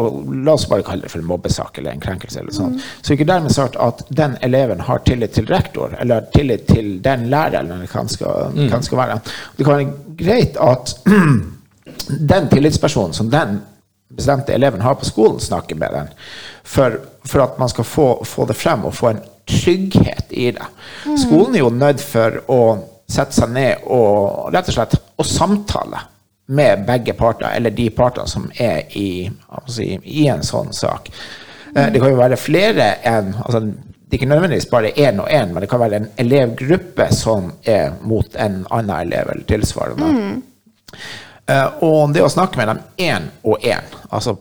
la oss bare kalle det for en mobbesak eller en krenkelse, eller sånn, så er ikke dermed sagt at den eleven har tillit til rektor, eller tillit til den læreren, eller hva han skal, mm. skal være. Det kan være greit at den tillitspersonen som den bestemte eleven har på skolen, snakker med den, for, for at man skal få, få det frem og få en trygghet i det. Skolen er jo nødt for å sette seg ned og rett og slett å samtale med begge parter, eller de partene som er i, si, i en sånn sak. Eh, Det kan jo være flere enn altså, Det er ikke nødvendigvis bare én og én, men det kan være en elevgruppe som er mot en annen elev eller tilsvarende. Eh, og det å snakke med dem én og én, altså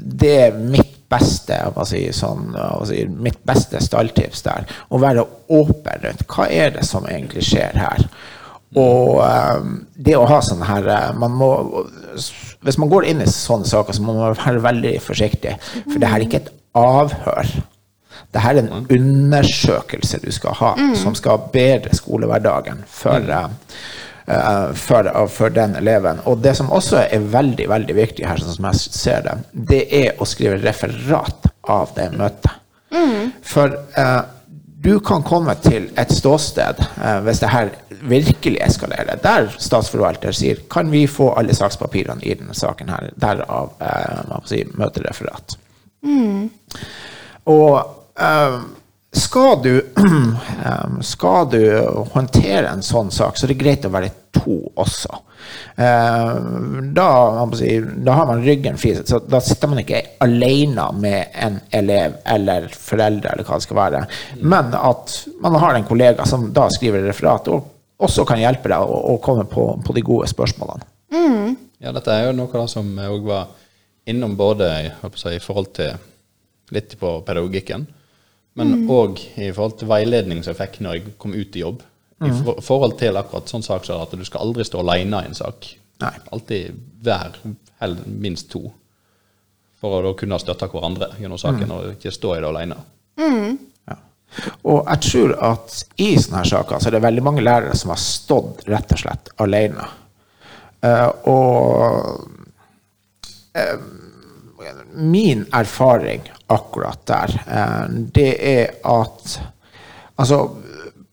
Det er mitt beste si, sånn, si, mitt beste stalltips der. Å være åpen rundt. Hva er det som egentlig skjer her? Og eh, det å ha sånn her eh, man må, Hvis man går inn i sånne saker, så må man være veldig forsiktig. For det her er ikke et avhør. Det her er en undersøkelse du skal ha, som skal bedre skolehverdagen for, uh, for, for den eleven. Og det som også er veldig veldig viktig her, sånn som jeg ser det, det er å skrive referat av det møtet. For eh, du kan komme til et ståsted, eh, hvis det her virkelig eskalerer, der statsforvalter sier kan vi få alle sakspapirene i denne saken her, derav eh, si, møtereferat. Og eh, skal du, eh, skal du håndtere en sånn sak, så er det greit å være to også. Eh, da, da har man ryggen fri, så da sitter man ikke alene med en elev eller foreldre, eller hva det skal være, men at man har en kollega som da skriver referat, og også kan hjelpe deg å, å komme på, på de gode spørsmålene. Ja, dette er jo noe da som òg var innom både si, i forhold til litt på pedagogikken, men òg i forhold til veiledning som jeg fikk når jeg kom ut i jobb. I for, forhold til akkurat sånn sak som at du skal aldri stå alene i en sak. Nei. Alltid hver, eller minst to. For å da kunne støtte hverandre gjennom saken, og ikke stå i det alene. Ja. Og jeg tror at i sånne her saker så er det veldig mange lærere som har stått rett og slett alene. Uh, og uh, min erfaring akkurat der, uh, det er at altså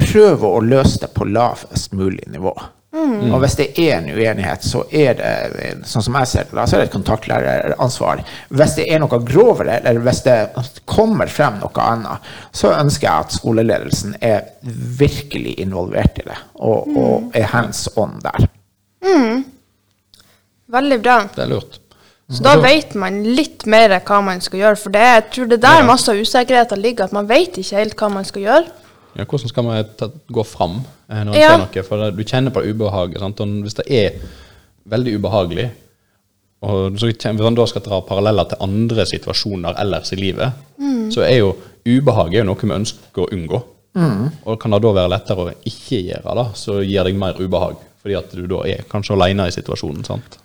prøve å løse det på lavest mulig nivå. Og hvis det er en uenighet, så er det sånn som jeg ser det, da, så er det et kontaktlæreransvar. Hvis det er noe grovere, eller hvis det kommer frem noe annet, så ønsker jeg at skoleledelsen er virkelig involvert i det, og, og er hands on der. Veldig bra. Det er lurt. Så da vet man litt mer hva man skal gjøre. For det, jeg tror det er der Ja. masse av usikkerheten ligger, at man vet ikke helt hva man skal gjøre. Ja, hvordan skal man ta, gå fram eh, når man Ja. ser noe? For du kjenner på ubehaget. Sant? Og hvis det er veldig ubehagelig, og så hvis man da skal dra paralleller til andre situasjoner ellers i livet, så er jo ubehaget er noe vi ønsker å unngå. Og kan det da være lettere å ikke gjøre det, så gir deg mer ubehag. Fordi at du da er kanskje alene i situasjonen. sant?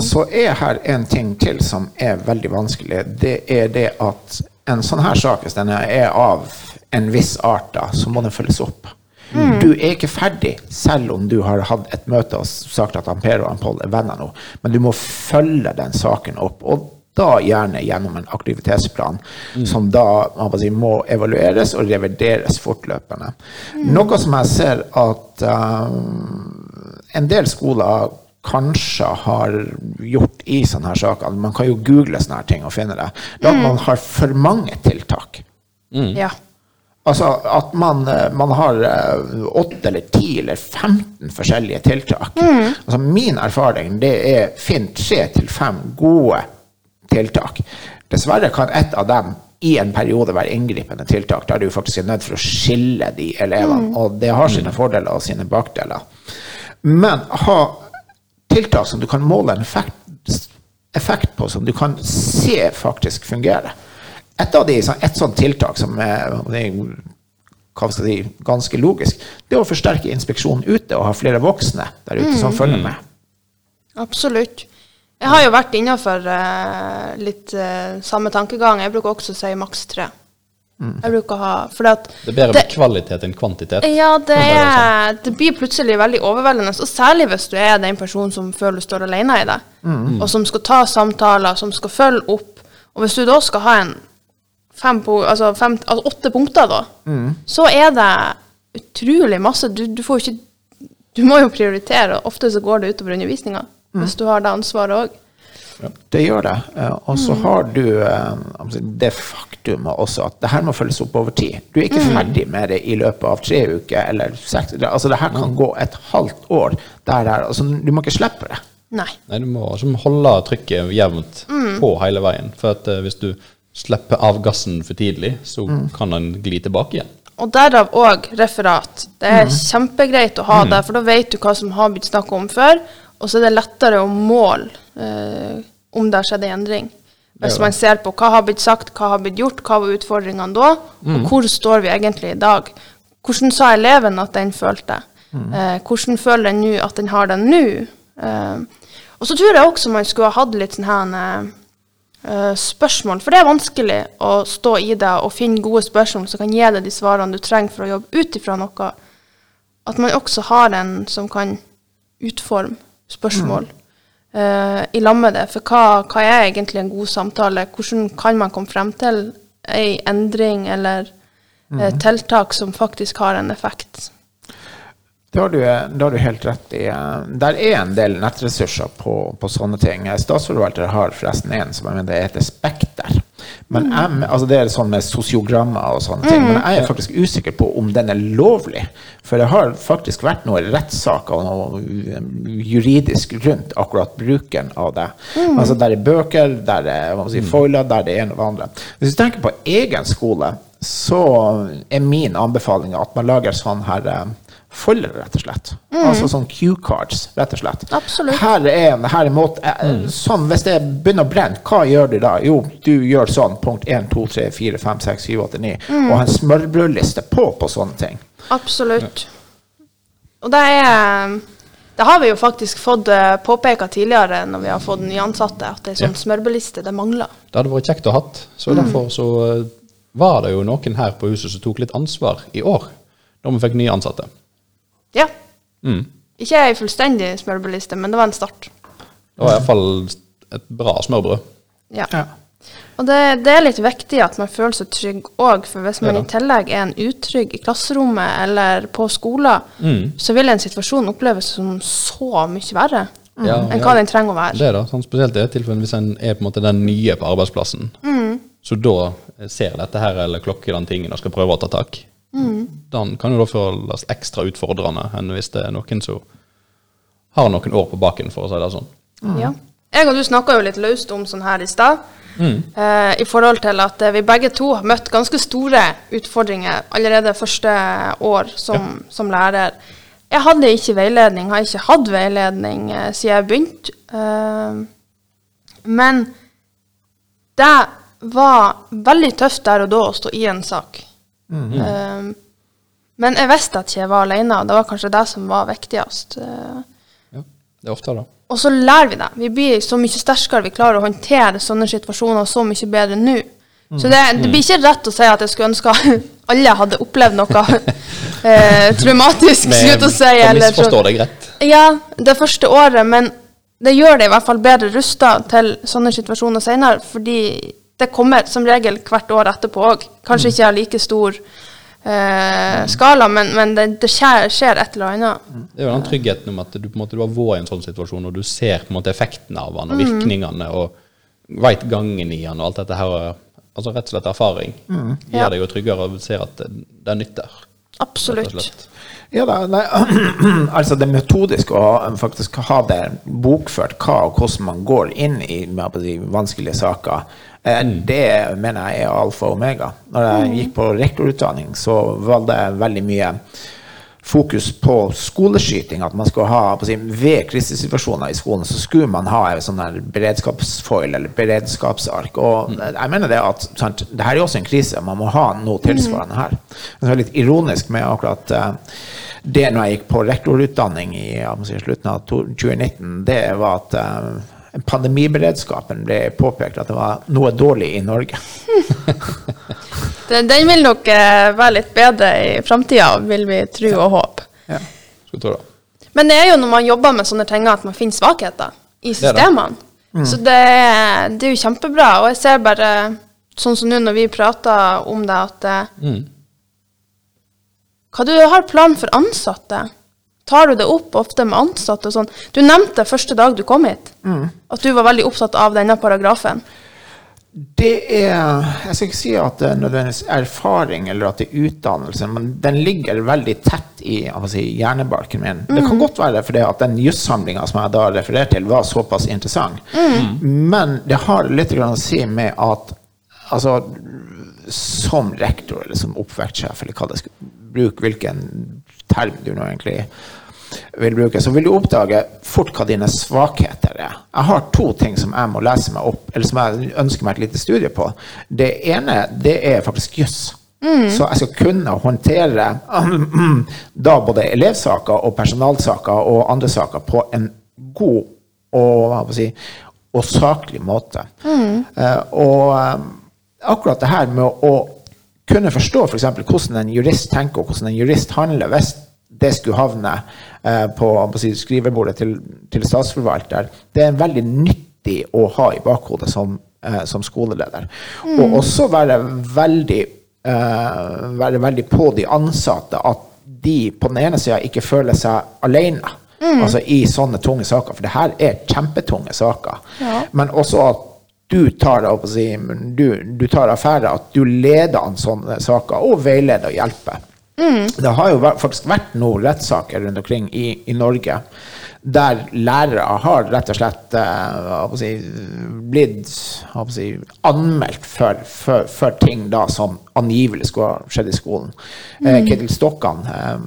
Så er her en ting til som er veldig vanskelig. Det er det at en sånn her sak, hvis den er av en viss art, da, så må den følges opp. Du er ikke ferdig, selv om du har hatt et møte og sagt at han Per og han Pål er venner nå, men du må følge den saken opp. Og da gjerne gjennom en aktivitetsplan, som da man må si, må evalueres og revideres fortløpende. Noe som jeg ser at um, en del skoler kanskje har gjort i sånne her saker. Man kan jo google sånne her ting og finne det. Er at man har for mange tiltak. Ja. Altså at man, eh, man har eh, åtte eller ti eller 15 forskjellige tiltak. Altså min erfaring det er finn tre til fem gode tiltak. Dessverre kan ett av dem i en periode være inngripende tiltak, Da er du faktisk nødt for å skille de elevene. Og det har sine fordeler og sine bakdeler. Men ha tiltak som du kan måle en effekt, effekt på, som du kan se faktisk fungere. Et av de, et sånt tiltak som er hva skal si, ganske logisk, det er å forsterke inspeksjonen ute og ha flere voksne der ute som følger med. Absolutt. Jeg har jo vært innafor uh, litt uh, samme tankegang. Jeg bruker også å si maks tre. Jeg bruker å ha For at Det er bedre med kvalitet enn kvantitet. Ja, det, sånn. er, det blir plutselig veldig overveldende. Og særlig hvis du er den personen som føler du står alene i det. Mm. Og som skal ta samtaler, som skal følge opp. Og hvis du da skal ha en fem, altså fem, altså åtte punkter, da, Mm. så er det utrolig masse. Du, du får jo ikke Du må jo prioritere, og ofte så går det utover undervisninga. Mm. Hvis du har det ansvaret òg. Det gjør det. Eh, Og så har du eh, det faktumet også at det her må følges opp over tid. Du er ikke ferdig med det i løpet av tre uker eller seks Altså, det her kan gå et halvt år. Der, der. Altså, du må ikke slippe det. Nei. Nei, du må liksom holde trykket jevnt på hele veien. For at eh, hvis du slipper av gassen for tidlig, så kan den gli tilbake igjen. Og derav òg referat. Det er kjempegreit å ha det, for da vet du hva som har blitt snakka om før, og så er det lettere å måle eh, om det har skjedd en endring. Hvis man ser på hva har blitt sagt, hva har blitt gjort, hva var utfordringene da, og hvor står vi egentlig i dag. Hvordan sa eleven at den følte? Eh, hvordan føler den nå at den har den nå? Eh, og så tror jeg også man skulle ha hatt litt sånn her eh, spørsmål. For det er vanskelig å stå i det og finne gode spørsmål som kan gi deg de svarene du trenger for å jobbe ut ifra noe. At man også har en som kan utforme spørsmål eh, i lag med det. For hva, hva er egentlig en god samtale? Hvordan kan man komme frem til ei endring eller eh, tiltak som faktisk har en effekt. Det har, du, det har du helt rett i. Der er en del nettressurser på, på sånne ting. Statsforvaltere har forresten en som jeg mener heter Spekter. Men jeg, altså det er sånn med sosiogrammer og sånne ting. Men jeg er faktisk usikker på om den er lovlig. For det har faktisk vært noen rettssaker og noe juridisk rundt akkurat bruken av det. Altså Der er bøker, der er si, foiler, der det ene og det andre. Hvis du tenker på egen skole, så er min anbefaling at man lager sånn her eh, folder, rett og slett. Altså sånn Q-cards, rett og slett. Absolutt. Her er en her er måte, eh, sånn, Hvis det begynner å brenne, hva gjør du da? Jo, du gjør sånn. Punkt 1, 2, 3, 4, 5, 6, 7, 8, 9. Og har en smørbrødliste på på sånne ting. Absolutt. Og det er Det har vi jo faktisk fått uh, påpeka tidligere når vi har fått nyansatte, at det er sånn Ja. smørbeliste, det mangler. Det hadde vært kjekt å hatt. Så derfor så eh, var det jo noen her på huset som tok litt ansvar i år, når vi fikk nye ansatte. Ja. Mm. Ikke ei fullstendig smørbrødliste, men det var en start. Det var iallfall et bra smørbrød. Ja. Ja. Og det, det er litt viktig at man føler seg trygg òg, for hvis man Ja i tillegg er en utrygg i klasserommet eller på skolen, Mm. så vil en situasjon oppleves som så mye verre Ja, enn ja. hva den trenger å være. Det er da, sånn spesielt i det tilfellet hvis en er på en måte den nye på arbeidsplassen. Så da ser dette her eller klokker den tingen og skal prøve å ta tak. Den kan jo da føles ekstra utfordrende enn hvis det er noen som har noen år på baken, for å si det sånn. Ja. Jeg og du snakka jo litt løst om sånn her i stad. Eh, I forhold til at eh, vi begge to har møtt ganske store utfordringer allerede første år som, som lærer. Jeg hadde ikke veiledning, har ikke hatt veiledning eh, siden jeg begynte. Eh, men det var veldig tøft der og da å stå i en sak. Eh, men jeg visste at ikke jeg var alene, og det var kanskje det som var viktigst. Eh, Ja, det er ofte da. og så lærer vi det. Vi blir så mye sterkere. Vi klarer å håndtere sånne situasjoner så mye bedre nå. Så det, det blir ikke rett å si at jeg skulle ønske alle hadde opplevd noe eh, traumatisk. Til å si, eller misforstå deg rett. Ja, det første året, men det gjør det i hvert fall bedre rusta til sånne situasjoner senere, fordi det kommer som regel hvert år etterpå òg. Kanskje ikke av like stor eh, skala, men, men det, det skjer, skjer et eller annet. Det er jo den tryggheten om at du, på en måte, du har vært i en sånn situasjon, og du ser på en måte effekten av den, og virkningene, og veit gangen i den, og alt dette her. Altså rett og slett erfaring gjør Ja. deg jo tryggere og ser at det, det nytter. Absolutt. Ja da, nei, altså det metodiske å faktisk ha det bokført hva og hvordan man går inn i med de vanskelige saker, det mener jeg er alfa og omega. Når jeg gikk på rektorutdanning, så var det veldig mye fokus på skoleskyting. At man skulle ha på si, Ved krisesituasjoner i skolen så skulle man ha en sånn her beredskapsfoil eller beredskapsark. Og jeg mener det at sant, det her er jo også en krise. Man må ha noe tilsvarende her. Det er litt ironisk med akkurat eh, det når jeg gikk på rektorutdanning i si, slutten av 2019, det var at eh, pandemiberedskapen ble påpekt at det var noe dårlig i Norge. Den, den vil nok eh, være litt bedre i framtida, vil vi tro og håpe. Ja. Ja. det. Men det er jo når man jobber med sånne ting at man finner svakheter i systemene. det. systemene. Så det, det er jo kjempebra. Og jeg ser bare, sånn som nå når vi prater om det, at eh, Mm. Hva du har plan for ansatte? Tar du det opp ofte med ansatte og sånn? Du nevnte første dag du kom hit, at du var veldig opptatt av denne paragrafen. Det er Jeg skal ikke si at det er nødvendigvis erfaring eller at det er utdannelse, men den ligger veldig tett i si, hjernebarken min. Det kan godt være fordi at den jussamlinga som jeg da refererte til, var såpass interessant. Men det har litt å si med at altså, som rektor eller som oppvekstsjef, eller hva det skal bruke, hvilken term du nå egentlig vil bruke, så vil du oppdage fort hva dine svakheter er. Jeg har to ting som jeg må lese meg opp, eller som jeg ønsker meg et lite studie på. Det ene, det er faktisk juss. Så jeg skal kunne håndtere da både elevsaker og personalsaker og andre saker på en god og, si, og saklig måte. Eh, og eh, akkurat det her med å, kunne forstå f.eks. hvordan en jurist tenker, og hvordan en jurist handler, hvis det skulle havne på, på skrivebordet til, til statsforvalter, det er veldig nyttig å ha i bakhodet som, eh, som skoleleder. Og også være veldig eh, være veldig på de ansatte at de på den ene sida ikke føler seg alene. Altså i sånne tunge saker, for det her er kjempetunge saker. Ja. Men også at du tar, si, du, du tar affære, at du leder an sånne saker, og veileder og hjelper. Det har jo faktisk vært noen rettssaker rundt omkring i, i Norge der lærere har rett og slett eh, si, blitt si, anmeldt for, for, for ting da som angivelig skulle ha skjedd i skolen. Eh, Ketil Stokkan eh,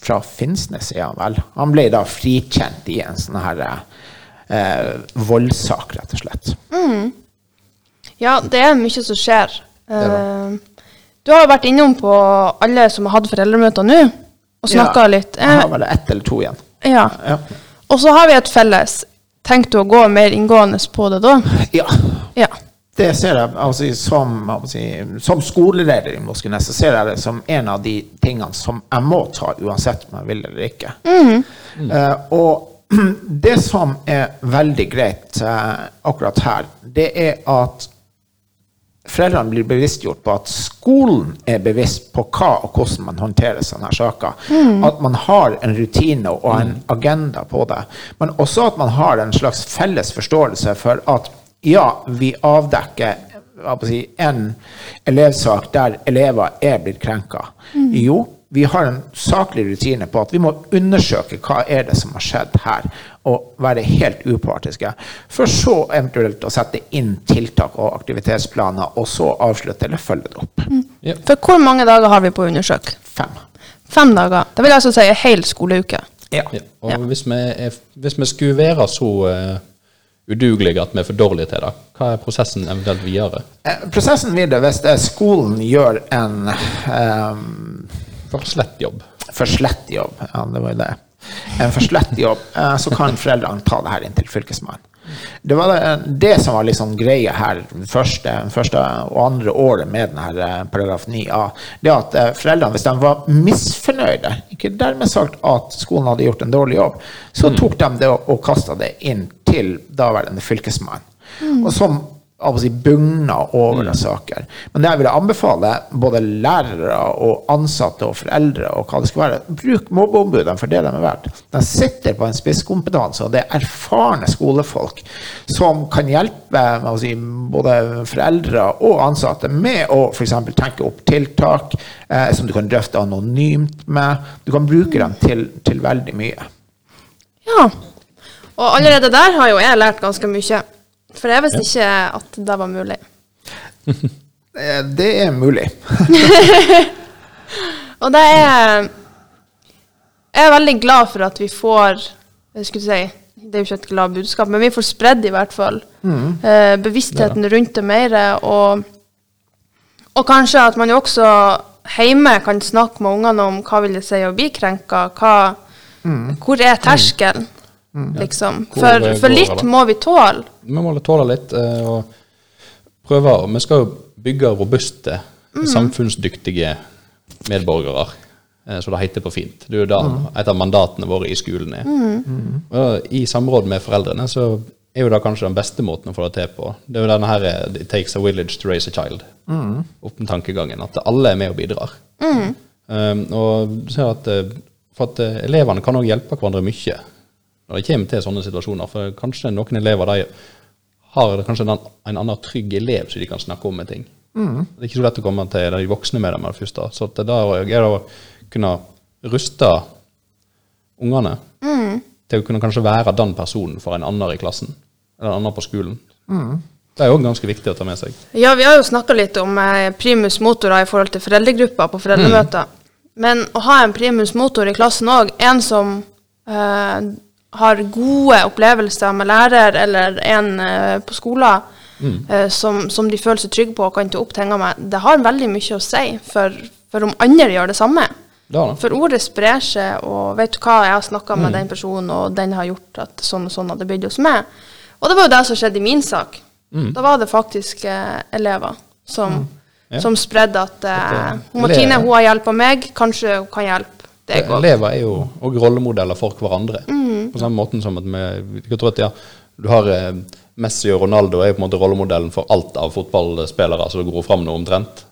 fra Finnsnes, han vel. Han ble da frikjent i en sånn her eh, voldssak, rett og slett. Ja, det er mye som skjer. Eh, du har jo vært innom på alle som har hatt foreldremøter nå, og snakka Ja, litt. Jeg Eh, har vel ett eller to igjen. ja. Ja. Og så har vi et felles. Tenkte du å gå mer inngående på det da? ja. Ja. Det ser jeg altså, som, altså, som skoleleder i Moskenes, så ser jeg det som en av de tingene som jeg må ta, uansett om jeg vil eller ikke. Eh, og det som er veldig greit uh, akkurat her, det er at foreldrene blir bevisstgjort på at skolen er bevisst på hva og hvordan man håndterer sånne saker. saker. At man har en rutine og en agenda på det. Men også at man har en slags felles forståelse for at ja, vi avdekker si, en elevsak der elever er blitt krenka. Jo, vi har en saklig rutine på at vi må undersøke hva er det som har skjedd her, og være helt upartiske. For så eventuelt å sette inn tiltak og aktivitetsplaner, og så avslutte eller følge det opp. Ja. For hvor mange dager har vi på å undersøke? Fem. Fem dager. Det vil altså si en hel skoleuke. Ja. Ja. Og Ja. Hvis, vi er, hvis vi skulle være så uh udugelige at vi er for dårlige til det, hva er prosessen eventuelt videre? Eh, Prosessen videre, hvis er skolen gjør en eh, For slett jobb. Forslett jobb, ja, det var jo det. En for slett jobb, eh, så kan foreldrene ta det her inn til fylkesmannen. Det var det, det som var liksom greia her første, første og andre året med denne eh, paragraf 9a. Det at eh, foreldrene, hvis de var misfornøyde, ikke dermed sagt at skolen hadde gjort en dårlig jobb, så tok de det og, og kasta det inn til daværende fylkesmann. Og som av å si, bugner over det saker. Men det jeg ville anbefale både lærere og ansatte og foreldre og hva det skal være, bruk mobbeombudene for det de er verdt. De sitter på en spisskompetanse, og det er erfarne skolefolk som kan hjelpe med å si, både foreldre og ansatte med å f.eks. tenke opp tiltak eh, som du kan drøfte anonymt med. Du kan bruke dem til, til veldig mye. Ja. Og allerede der har jo jeg lært ganske mye. For jeg visste ikke at det var mulig. Eh, Det er mulig. Og det er Jeg er veldig glad for at vi får jeg skulle si, Det er jo ikke et glad budskap, men vi får spredd i hvert fall mm. bevisstheten rundt det mer. Og, og kanskje at man jo også hjemme kan snakke med ungene om hva vil det si å bli krenka. Hva, Hvor er terskelen, liksom? For, for litt må vi tåle. Vi må tåle litt eh, og prøve Vi skal jo bygge robuste, samfunnsdyktige medborgere, eh, som det heter på fint. Det er jo da et av mandatene våre i skolen er. Og I samråd med foreldrene så er jo det kanskje den beste måten å få det til på. Det er jo denne her eh, It takes a village to raise a child. Opp med tankegangen. At alle er med og bidrar. Um, og du ser at, for at elevene kan også hjelpe hverandre mye når det kommer til sånne situasjoner. For kanskje noen elever de har kanskje en, en annen trygg elev som de kan snakke om med ting. Det er ikke så lett å komme til de voksne med dem med det første. Så det der er å kunne ruste ungene til å kunne kanskje være den personen for en annen i klassen, eller en annen på skolen. Det er òg ganske viktig å ta med seg. Ja, vi har jo snakka litt om eh, primus motorer i forhold til foreldregrupper på foreldremøter. Men å ha en primus motor i klassen òg, en som eh, har gode opplevelser med lærer, eller en eh, på skolen eh, som, som de føler seg trygge på og kan ta opp tingene med, det har veldig mye å si for, for om andre gjør det samme. Da, da. For ordet sprer seg, og vet du hva, jeg har snakka med den personen, og den har gjort at sånn og sånn hadde blitt hos meg. Og det var jo det som skjedde i min sak. Da var det faktisk eh, elever som, Ja. som spredde at eh, Martine elever- hun har hjulpet meg, kanskje hun kan hjelpe deg godt. Elever er jo òg rollemodeller for hverandre. Mm. På samme måten som at vi, vi kan tro at ja, du har eh, Messi og Ronaldo er på en måte rollemodellen for alt av fotballspillere som går fram nå omtrent.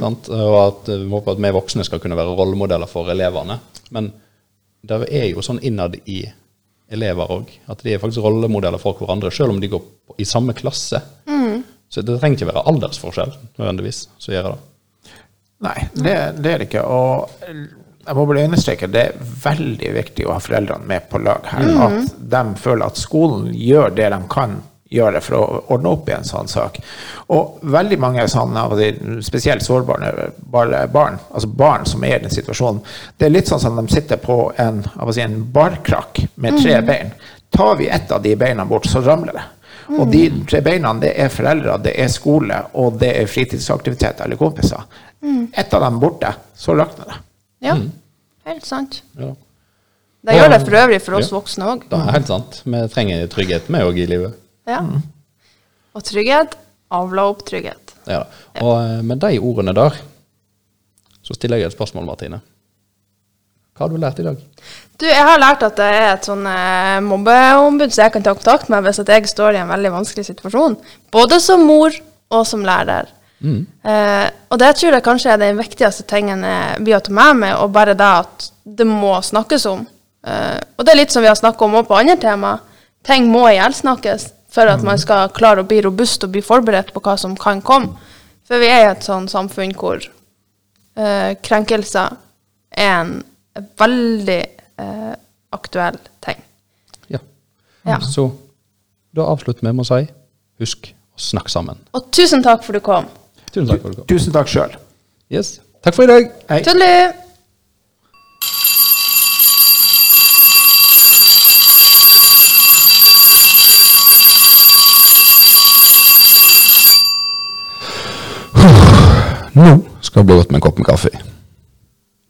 Sant? Og at eh, vi håper at vi voksne skal kunne være rollemodeller for elevene. Men det er jo sånn innad i elever òg, at de er faktisk rollemodeller for hverandre, selv om de går i samme klasse. Så det trenger ikke være aldersforskjell nødvendigvis som gjør det. Nei, det, det er det ikke. Og jeg må bare understreke det er veldig viktig å ha foreldrene med på lag her. At de føler at skolen gjør det de kan gjøre for å ordne opp i en sånn sak. Og veldig mange sånne, av de spesielt sårbare barn, altså barn som er i den situasjonen, det er litt sånn som de sitter på en, si, en barkrakk med tre bein. Tar vi ett av de beina bort, så ramler det. Og de tre beina, det er foreldre, det er skole, og det er fritidsaktiviteter eller kompiser. Ett av dem borte, så rakner det. Ja, helt sant. Ja. Det gjør det for øvrig for oss Ja. voksne òg. Det er helt sant. Vi trenger trygghet, vi òg, i livet. Ja. Og trygghet avler opp trygghet. Ja. Og eh, med de ordene der, så stiller jeg et spørsmål, Martine. Hva har du lært i dag? Du, jeg har lært at det er et sånn eh, mobbeombud som jeg kan ta kontakt med hvis jeg står i en veldig vanskelig situasjon. Både som mor og som lærer. Eh, og det tror jeg kanskje er den viktigste tingen jeg blir å ta med meg, og bare det at det må snakkes om. Eh, og det er litt som vi har snakket om også på andre tema. Ting må ihjelsnakkes for at man skal klare å bli robust og bli forberedt på hva som kan komme. For vi er i et sånn samfunn hvor eh, krenkelser er en veldig eh, aktuell ting. Ja. Ja. Så da avslutter vi med å si husk å snakke sammen. Og tusen takk for at du kom. Tusen takk for at du kom. Tusen takk sjøl. Yes. Takk for i dag. Hei. Tudelu! Nå skal det bli godt med en kopp med kaffe.